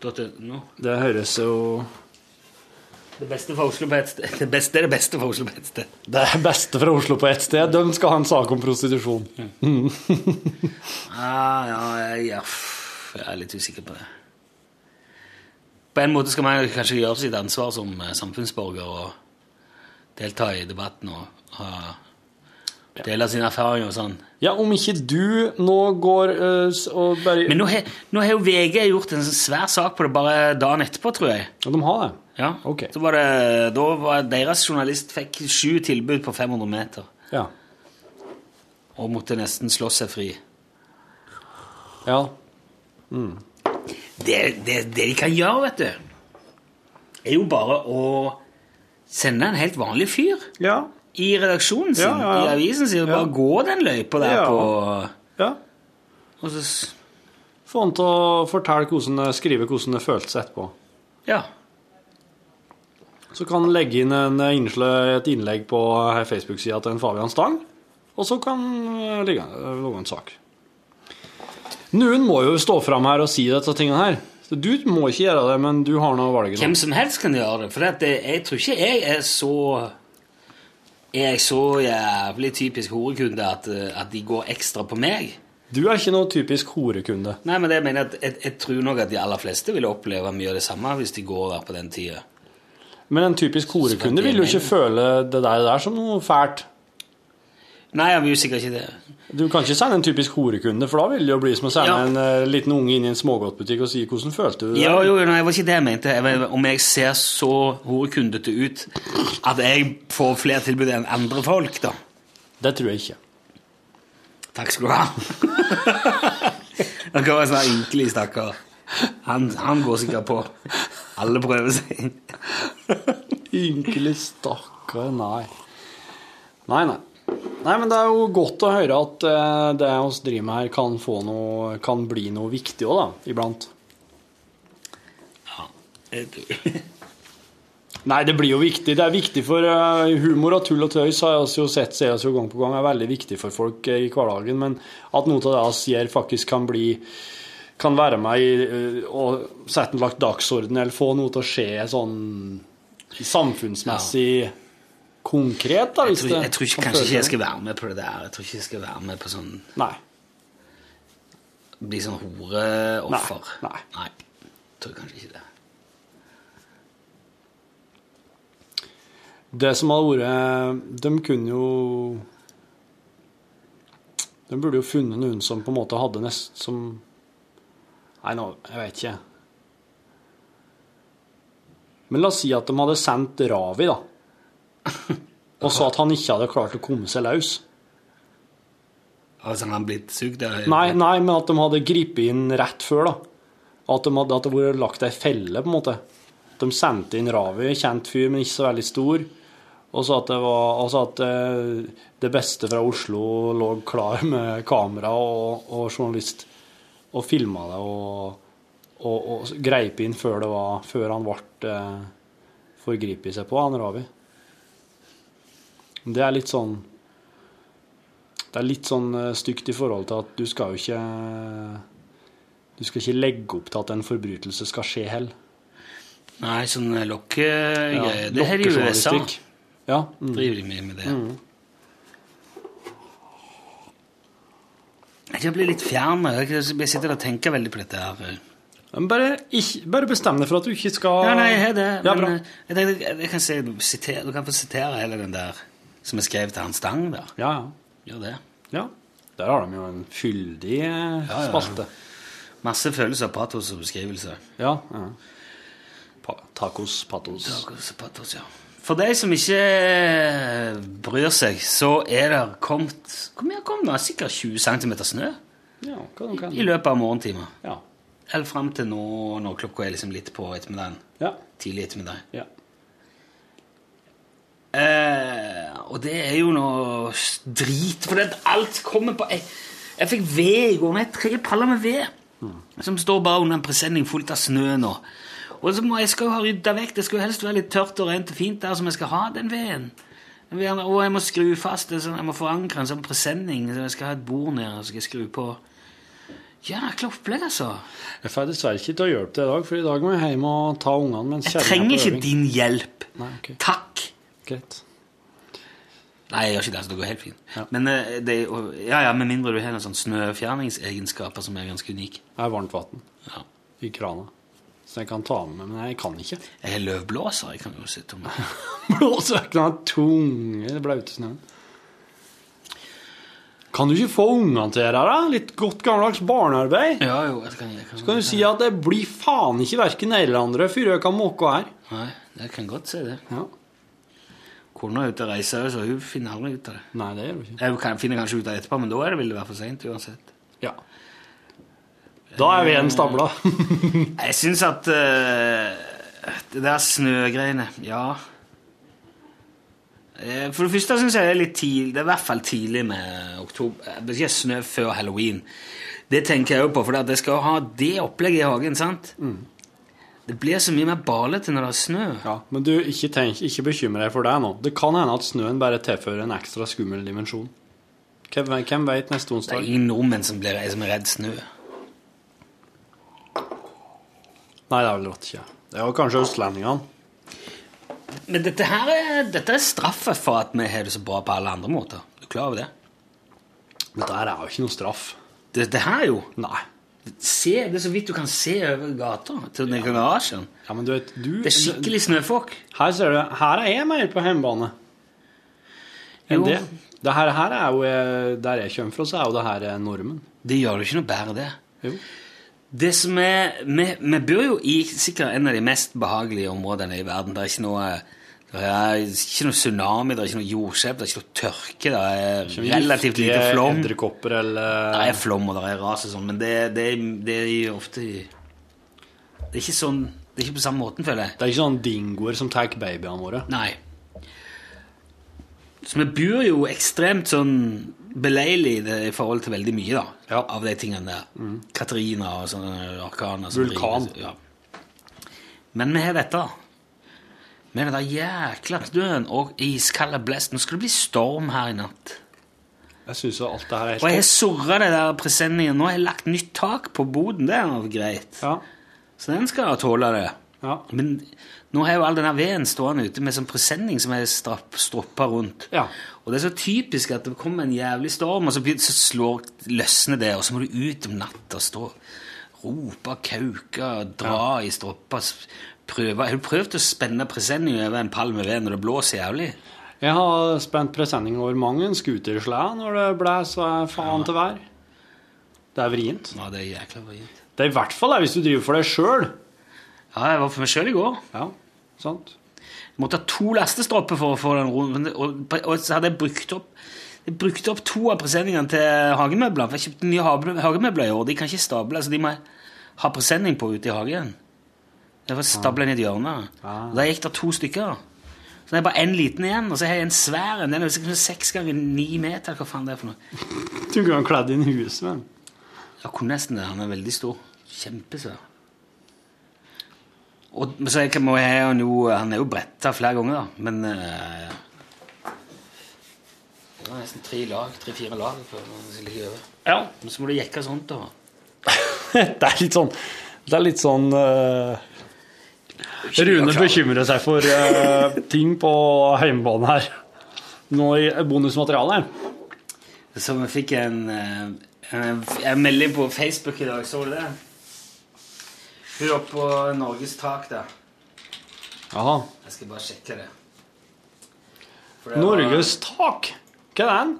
Speaker 2: .no.
Speaker 3: Det høres jo
Speaker 2: Det beste fra Oslo på ett sted. Det, beste, er det beste fra Oslo på ett sted.
Speaker 3: Det er beste fra Oslo på ett sted. De skal ha en sak om prostitusjon. Mm.
Speaker 2: Ah, ja, jeg, ja, jeg er litt usikker på det. På en måte skal man kanskje gjøre sitt ansvar som eh, samfunnsborger og delta i debatten og ha, dele sine erfaringer og sånn.
Speaker 3: Ja, om ikke du nå går eh, og bare
Speaker 2: Men nå har, jo VG gjort en svær sak på det bare dagen etterpå, tror jeg.
Speaker 3: Ja, de har det?
Speaker 2: Ja. Så var det, da var deres journalist fikk sju tilbud på 500 meter.
Speaker 3: Ja.
Speaker 2: Og måtte nesten slå seg fri.
Speaker 3: Ja. Mm.
Speaker 2: Det, det, det de kan gjøre, vet du, er jo bare å sende en helt vanlig fyr i redaksjonen sin,
Speaker 3: Ja, ja, ja.
Speaker 2: i avisen sin, og
Speaker 3: Ja.
Speaker 2: bare gå den løypa der
Speaker 3: Ja.
Speaker 2: på
Speaker 3: Ja.
Speaker 2: Og så
Speaker 3: Få han til å fortelle hvordan skrive hvordan det føltes etterpå.
Speaker 2: Ja.
Speaker 3: Så kan han legge inn en et innlegg på Facebook-sida til en Fabian Stang, og så kan han ligge lage en sak. Noen må jo stå fram her og si disse tingene her. Så du må ikke gjøre det, men du har nå.
Speaker 2: Hvem som helst kan gjøre det. For det, jeg tror ikke jeg er så Er jeg så jævlig typisk horekunde at, eh, at de går ekstra på meg.
Speaker 3: Du er ikke noe typisk horekunde.
Speaker 2: Nei, men det mener at jeg, jeg tror nok at de aller fleste vil oppleve mye av det samme hvis de går der på den tida.
Speaker 3: Men en typisk horekunde vil jo ikke føle det der, der som noe fælt.
Speaker 2: Nei, jeg vil sikkert ikke det.
Speaker 3: Du kan ikke sende en typisk horekunde, for da vil det jo bli som å sende
Speaker 2: Ja.
Speaker 3: en uh, liten unge inn i en smågodtbutikk og si 'hvordan følte du det?'
Speaker 2: Jo, jo, nei, det var ikke det jeg mente. Jeg mener, om jeg ser så horekundete ut at jeg får flere tilbud enn andre folk, da.
Speaker 3: Det tror jeg ikke.
Speaker 2: Takk skal du ha. Han kan være sånn ynkelig stakkar. Han, han går sikkert på. Alle prøver seg.
Speaker 3: Ynkelig stakkar, nei. Nei, nei. Nei, men det er jo godt å høre at eh, det vi driver med her, kan, få noe, kan bli noe viktig òg, da, iblant. Nei, det blir jo viktig. Det er viktig for eh, humor og tull og tøys, har også jo sett ser oss jo gang på gang, er veldig viktig for folk eh, i hverdagen. Men at noe av det vi gjør, faktisk kan bli kan være med i å sette en lagt dagsorden, eller få noe til å skje sånn samfunnsmessig konkret, da,
Speaker 2: Jeg tror, jeg tror ikke, kanskje ikke jeg skal være med på det der. Jeg tror ikke jeg skal være med på sånn
Speaker 3: Nei.
Speaker 2: Bli sånn horeoffer.
Speaker 3: Nei,
Speaker 2: nei. Jeg tror kanskje ikke det.
Speaker 3: Det som hadde vært De kunne jo De burde jo funnet noen som på en måte hadde nest som Nei, nå, jeg vet ikke. Men la oss si at de hadde sendt Ravi, da. Og sa at han ikke hadde klart å komme seg løs.
Speaker 2: Altså, han hadde blitt sugd
Speaker 3: Nei, nei, men at de hadde gripet inn rett før, da. At, de hadde, at det hadde vært lagt ei felle, på en måte. De sendte inn Ravi, kjent fyr, men ikke så veldig stor. Og sa at det var altså at eh, det beste fra Oslo lå klar med kamera og, og journalist og filma det og, og, og greip inn før, det var, før han ble eh, forgripet seg på, han Ravi. Det er litt sånn Det er litt sånn eh, stygt i forhold til at du skal jo ikke Du skal ikke legge opp til at en forbrytelse skal skje heller.
Speaker 2: Nei, sånn lokkegreier. det her i USA.
Speaker 3: Ja. Mm.
Speaker 2: driver de mye med det. Jeg blir litt fjern. Jeg sitter og tenker veldig på dette her.
Speaker 3: Bare, ikke, bare bestem deg for at du ikke skal
Speaker 2: Ja, nei, jeg har det.
Speaker 3: Ja,
Speaker 2: men eh, jeg, jeg, jeg kan si, sitere, du kan få sitere hele den der som er skrevet til Hans Stang. der.
Speaker 3: Ja, ja.
Speaker 2: Gjør det.
Speaker 3: ja. Der har de jo en fyldig eh,
Speaker 2: ja.
Speaker 3: spalte.
Speaker 2: Masse følelser, patos og beskrivelser.
Speaker 3: Ja. ja. Pa tacos, patos.
Speaker 2: Tacos patos, ja. For de som ikke eh, bryr seg, så er det kommet Hvor mye har kommet? Sikkert 20 cm snø
Speaker 3: Ja, de kan.
Speaker 2: i løpet av morgentimer.
Speaker 3: Ja.
Speaker 2: Helt fram til nå når klokka er liksom litt på ettermiddagen.
Speaker 3: Ja.
Speaker 2: Tidlig ettermiddag.
Speaker 3: ja.
Speaker 2: Eh, og det er jo noe drit, for det, alt kommer på Jeg, jeg fikk ved i går, med tre paller med ved, som står bare under en presenning fullt av snø nå. Og så må jeg skal jo ha rydda vekk, det skal jo helst være litt tørt og rent og fint der som jeg skal ha den veden. Den veden- Og jeg må skru fast, det sånn, jeg må forankre en sånn presenning, så jeg skal ha et bord nede og skal jeg skru på. Jækla opplegg, altså.
Speaker 3: Jeg får dessverre ikke til å hjelpe til i dag, for i dag må jeg hjem og ta ungene mens
Speaker 2: Jeg
Speaker 3: kjerringa er
Speaker 2: trenger ikke din hjelp.
Speaker 3: Nei, ok.
Speaker 2: Takk.
Speaker 3: Greit.
Speaker 2: Nei, jeg gjør ikke det. altså Det går helt fint.
Speaker 3: Ja.
Speaker 2: Men eh, det, ja, ja, med mindre du har noen sånn snøfjerningsegenskaper som er ganske unike.
Speaker 3: Jeg har varmt vann
Speaker 2: Ja.
Speaker 3: i krana, så jeg kan ta med meg, men jeg kan ikke.
Speaker 2: Jeg har løvblåser. Jeg kan jo sitte med.
Speaker 3: Blåser ikke den tunge, blaute snøen. Kan du ikke få ungene til det, da? Litt godt gammeldags barnearbeid?
Speaker 2: Ja, jo, jeg kan, jeg kan,
Speaker 3: Så kan du si at det blir faen ikke verken eller andre før jeg kan måke her.
Speaker 2: Nei, jeg kan godt si det.
Speaker 3: Ja.
Speaker 2: Kona er ute og reiser, så hun finner aldri ut av det.
Speaker 3: Nei, det gjør hun ikke.
Speaker 2: Jeg kan, finner kanskje ut av det etterpå, men da er det, vil det være for seint uansett.
Speaker 3: Ja. Da er veden stabla.
Speaker 2: Jeg syns at uh, det der snøgreiene Ja. Eh, For det første syns jeg det er litt tidlig Det er i hvert fall tidlig med oktober. Det skal snø før halloween. Det tenker jeg jo på, for det skal ha det opplegget i hagen. sant? Det blir så mye mer balete når det er snø.
Speaker 3: Ja, men du, ikke, tenk, ikke bekymre deg for det nå. Det kan hende at snøen bare tilfører en ekstra skummel dimensjon. Hvem, hvem vet neste onsdag?
Speaker 2: Det er ingen nordmenn som, blir, som er redd snø.
Speaker 3: Nei, det er vel rått ikke. Det er jo kanskje østlendingene.
Speaker 2: Men dette her er, dette er straffa for at vi har det så bra på alle andre måter. Er du klar over det?
Speaker 3: Dette her er jo ikke noe straff.
Speaker 2: Dette her jo
Speaker 3: Nei.
Speaker 2: Se, Det er så vidt du kan se over gata til den garasjen.
Speaker 3: Ja, men du vet, du
Speaker 2: Det er skikkelig snøfokk.
Speaker 3: Her ser du, her er jeg mer på hjemmebane enn
Speaker 2: Jo.
Speaker 3: det. Det her, her er jo, Der jeg kommer fra, så er jo det her normen.
Speaker 2: Det gjør det ikke noe bedre, det.
Speaker 3: Jo.
Speaker 2: Det som er, vi, vi bor jo i sikkert en av de mest behagelige områdene i verden. Det er ikke noe, det er ikke noe tsunami, det er ikke noe jordskjelv, det er ikke noe tørke. Det er relativt lite flom.
Speaker 3: Edderkopper eller
Speaker 2: Det er flom og det er ras og sånn, men det, det, det er ofte Det er ikke sånn Det er ikke på samme måten, føler jeg.
Speaker 3: Det er ikke sånn dingoer som tar babyene våre.
Speaker 2: Nei. Så vi bor jo ekstremt sånn beleilig i i forhold til veldig mye da,
Speaker 3: Ja.
Speaker 2: av de tingene der. Katrina og sånne orkaner.
Speaker 3: Vulkan.
Speaker 2: driver- Ja. Men vi har dette. Med den der jækla snøen og iskalde blest. Nå skal det bli storm her i natt.
Speaker 3: Jeg syns alt det her er
Speaker 2: Og jeg har surra det der presenningen. Nå har jeg lagt nytt tak på boden. Det er greit.
Speaker 3: Ja.
Speaker 2: Så den skal tåle det.
Speaker 3: ja.
Speaker 2: Men nå har jo all denne veden stående ute med sånn presenning som er strapp, stroppa rundt.
Speaker 3: Ja.
Speaker 2: Og det er så typisk at det kommer en jævlig storm, og så, så slår, løsner det, og så må du ut om natta og stå rope, kauke, dra i stroppa. Prøve. Har du prøvd å spenne presenning over en pall med ved når det blåser jævlig?
Speaker 3: Jeg har spent presenning over mange en scooterslede når det blåser faen ja. til vær. Det er vrient.
Speaker 2: Ja, det er jækla vrient.
Speaker 3: Det er i hvert fall det hvis du driver for deg sjøl.
Speaker 2: Ja, jeg var for meg sjøl i går.
Speaker 3: Ja, sant.
Speaker 2: Jeg måtte ha to lastestropper for å få den rundt, og, og så hadde jeg brukt opp jeg brukte opp to av presenningene til hagemøbler. For jeg kjøpte nye hagemøbler i år. De kan ikke stable, så de må ha presenning på ute i hagen. Jeg får stable den i et hjørne. Og Da gikk det to stykker. Så det er bare en liten igjen, og så har jeg en svær en. Den er sikkert seks ganger ni meter. Hva faen det er for noe?
Speaker 3: Du kan kledd inn huset.
Speaker 2: Jeg kunne nesten det. Han er veldig stor. Kjempesvær. Og så jeg må jeg ha han jo Han er jo bretta flere ganger, da. Men uh, Det var nesten tre lag, tre-fire lag før det ligge over.
Speaker 3: Ja.
Speaker 2: Men så må du jekke sånt, da.
Speaker 3: Det er litt sånn Det er litt sånn eh, Rune bekymrer seg for uh, ting på hjemmebane her. Nå i bonusmaterialet.
Speaker 2: Så vi fikk en, eh, en, en melding på Facebook i dag, så du det? Hun oppe på Norges tak der.
Speaker 3: Aha.
Speaker 2: Jeg skal bare sjekke det. det
Speaker 3: Norges var- tak. Hva er den?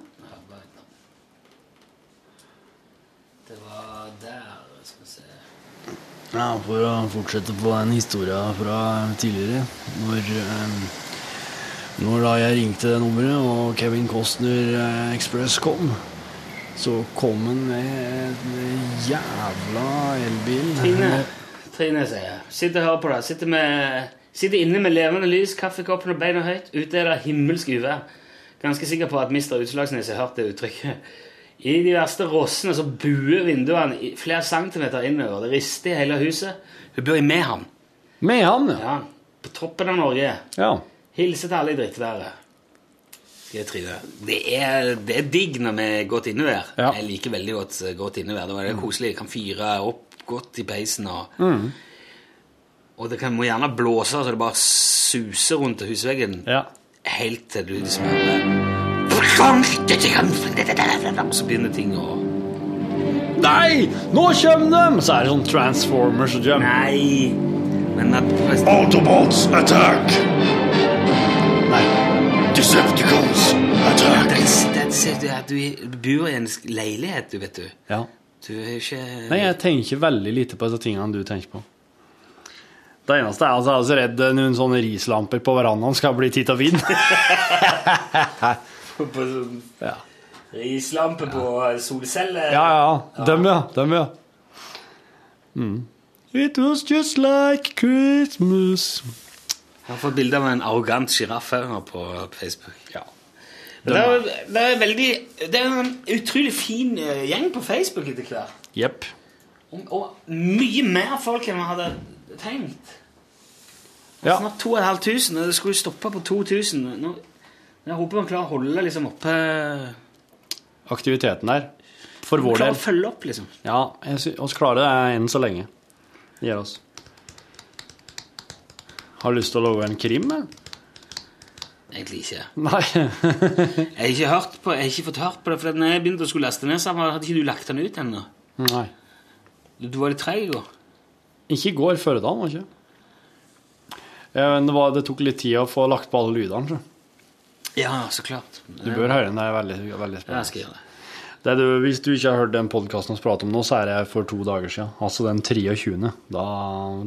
Speaker 2: Det var der.
Speaker 10: Ja, For å fortsette på den historien fra tidligere Når, eh, når da jeg ringte det nummeret og Kevin Costner eh, Express kom, så kom han med en jævla elbil.
Speaker 2: Trine, Trine sier jeg. Sitter og hører på det. Sitter, med, sitter inne med levende lys, kaffekoppen og beina høyt. Ute er det himmelsk uvær. Ganske sikker på at Mr. Utslagsnes har hørt det uttrykket. I de verste rossene så buer vinduene flere centimeter innover. Det rister i hele huset. Hun bor i Mehamn.
Speaker 3: Mehamn,
Speaker 2: ja. ja. På toppen av Norge.
Speaker 3: Ja.
Speaker 2: Hilser til alle i drittværet. Det det er, det er digg når vi er godt innevær.
Speaker 3: Ja.
Speaker 2: Jeg liker veldig godt eh, godt innevær. Det er det koselig. Jeg kan fyre opp godt i peisen. Og,
Speaker 3: Mm.
Speaker 2: og det kan, må gjerne blåse så det bare suser rundt husveggen.
Speaker 3: Ja.
Speaker 2: Helt til du liksom Og så begynner ting å
Speaker 3: Nei! Nå kommer de! Så er det sånn Transformers og jump.
Speaker 2: Nei! Men at
Speaker 1: Autobots attack!
Speaker 3: Nei.
Speaker 1: Decepticons attack!
Speaker 2: Det, det, ser du du bor i en leilighet, du, vet du.
Speaker 3: Ja.
Speaker 2: Du er ikke
Speaker 3: Nei, jeg tenker veldig lite på disse tingene du tenker på. Det eneste er at jeg er så redd noen sånne rislamper på verandaen skal bli titt og finn.
Speaker 2: på sånn
Speaker 3: ja.
Speaker 2: rislampe på solceller.
Speaker 3: ja, ja. Dem, ja. Dem, ja. Mm. It was just like Christmas.
Speaker 2: Jeg har fått bilde av en arrogant sjiraff på Facebook.
Speaker 3: Ja.
Speaker 2: Det, er, det er veldig Det er en utrolig fin eh, gjeng på Facebook etter hvert.
Speaker 3: Yep.
Speaker 2: Og, og mye mer folk enn vi hadde tenkt.
Speaker 3: Ja.
Speaker 2: Snart 2500, og det skulle stoppe på 2000. Nå, jeg håper man klarer å holde liksom oppe
Speaker 3: Aktiviteten der. For vår
Speaker 2: Klarer å følge opp, liksom.
Speaker 3: Ja, oss klarer det enn så lenge. Det gjør oss. Har du lyst til å lage en krim?
Speaker 2: Egentlig ikke.
Speaker 3: Nei.
Speaker 2: Jeg har ikke, hørt på, jeg har ikke fått hørt på det, for når jeg begynte å skulle laste ned sammen, hadde ikke du lagt den ut ennå?
Speaker 3: Nei.
Speaker 2: Du, du var litt treg i går.
Speaker 3: Ikke i går, forrige dag, var det ikke? Det, var, det tok litt tid å få lagt på alle lydene. så.
Speaker 2: Ja, så klart.
Speaker 3: Du bør høre den. Det er veldig, veldig
Speaker 2: spennende. jeg skal gjøre det.
Speaker 3: Det du, hvis du ikke har hørt den podkasten vi prater om nå, så er det for to dager siden. Altså den 23. Da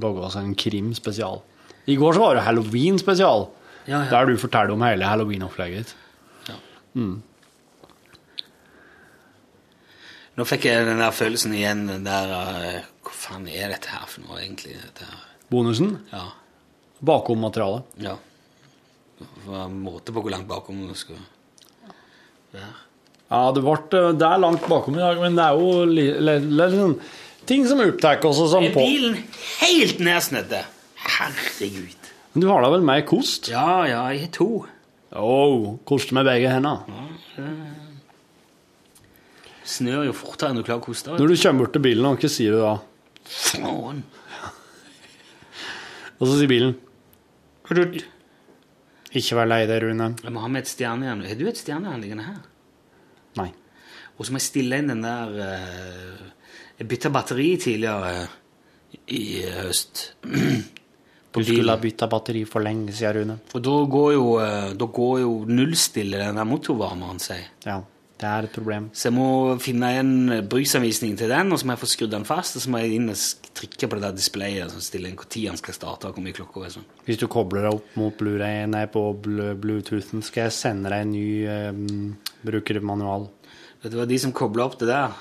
Speaker 3: laga vi en krim-spesial. I går så var det halloween-spesial.
Speaker 2: Ja, ja.
Speaker 3: Der du forteller om hele halloween-opplegget ditt. Mm.
Speaker 2: Nå fikk jeg den der følelsen igjen, den der uh, Hva faen er dette her for noe, egentlig?
Speaker 3: Bonusen
Speaker 2: Ja.
Speaker 3: bakom materialet.
Speaker 2: ja. Det var en måte på hvor langt bakom du skulle være.
Speaker 3: Ja, det, ble, det er langt bakom i dag, men det er jo li, li, li, sånn, ting som opptar oss sånn
Speaker 2: Er
Speaker 3: på.
Speaker 2: bilen helt nedsnedte? Herregud.
Speaker 3: Men du har da vel mer kost?
Speaker 2: Ja, ja, jeg har to.
Speaker 3: Oh, koste med begge hendene.
Speaker 2: Snør jo fortere enn du klarer å koste.
Speaker 3: Når du kommer bort til bilen, hva sier du da?
Speaker 2: Faen.
Speaker 3: Og så sier bilen Ikke vær lei deg, Rune.
Speaker 2: Jeg må ha med et stjernejern. Har du et stjernejern liggende her?
Speaker 3: Nei.
Speaker 2: Og så må jeg stille inn den der uh, Jeg bytta batteri tidligere i eh, høst.
Speaker 3: Du skulle ha bytta batteri for lenge siden, Rune.
Speaker 2: Og da går jo, eh, da går jo nullstille den der motorvarmeren seg.
Speaker 3: Ja, det er et problem.
Speaker 2: Så jeg må finne en bruksanvisning til den, og så må jeg få skrudd den fast. Og så må jeg inn og trykke på det der displayet som stiller inn når den skal starte. og hvor mye klokka er. Sånn.
Speaker 3: Hvis du kobler deg opp mot Blu-ray, nei, på Bluetoothen, skal jeg sende deg en ny eh, brukermanual.
Speaker 2: Vet du hva, De som kobla opp det der,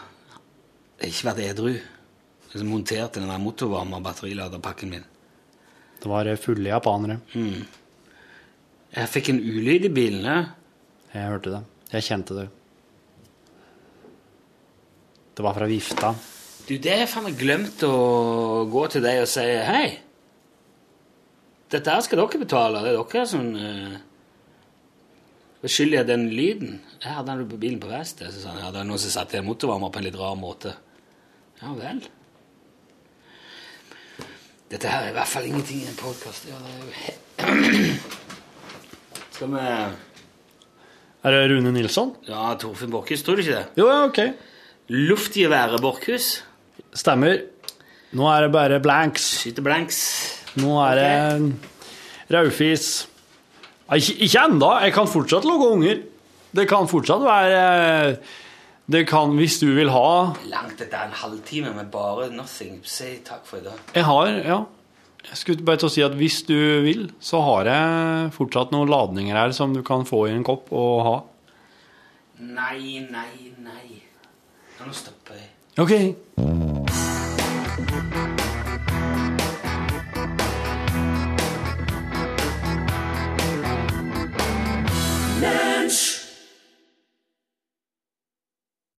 Speaker 2: har ikke vært edru. De som monterte den der motorvarme- og batteriladerpakken min.
Speaker 3: Det var eh, fulle japanere.
Speaker 2: Mm. Jeg fikk en ulyd i bilen.
Speaker 3: Jeg hørte det. Jeg kjente det. Det var fra vifta.
Speaker 2: Du, det har jeg faen meg glemt å gå til deg og si hei. Dette her skal dere betale. Det er dere som eh, Beskylder jeg den lyden? Jeg hadde den på bilen på verksted. Så sa han ja, det er noen som satte motorvarmer på en litt rar måte. Ja vel. Dette her er i hvert fall ingenting i en podkast. Ja, er Skal vi
Speaker 3: Er det Rune Nilsson?
Speaker 2: Ja, Torfinn Bokkis. tror du ikke det?
Speaker 3: Jo, ja, ok.
Speaker 2: Luftgeværet Borchhus.
Speaker 3: Stemmer. Nå er det bare blanks.
Speaker 2: Skyter blanks.
Speaker 3: Nå er det raufis. Ikke, ikke enda. Jeg kan fortsatt lage unger. Det kan fortsatt være Det kan, hvis du vil ha
Speaker 2: Langt etter en halvtime med bare nothing. Si takk for i dag.
Speaker 3: Jeg har, ja. Jeg skulle bare til å si at hvis du vil, så har jeg fortsatt noen ladninger her som du kan få i en kopp og ha.
Speaker 2: Nei, nei, nei. Nå stopper jeg.
Speaker 3: OK.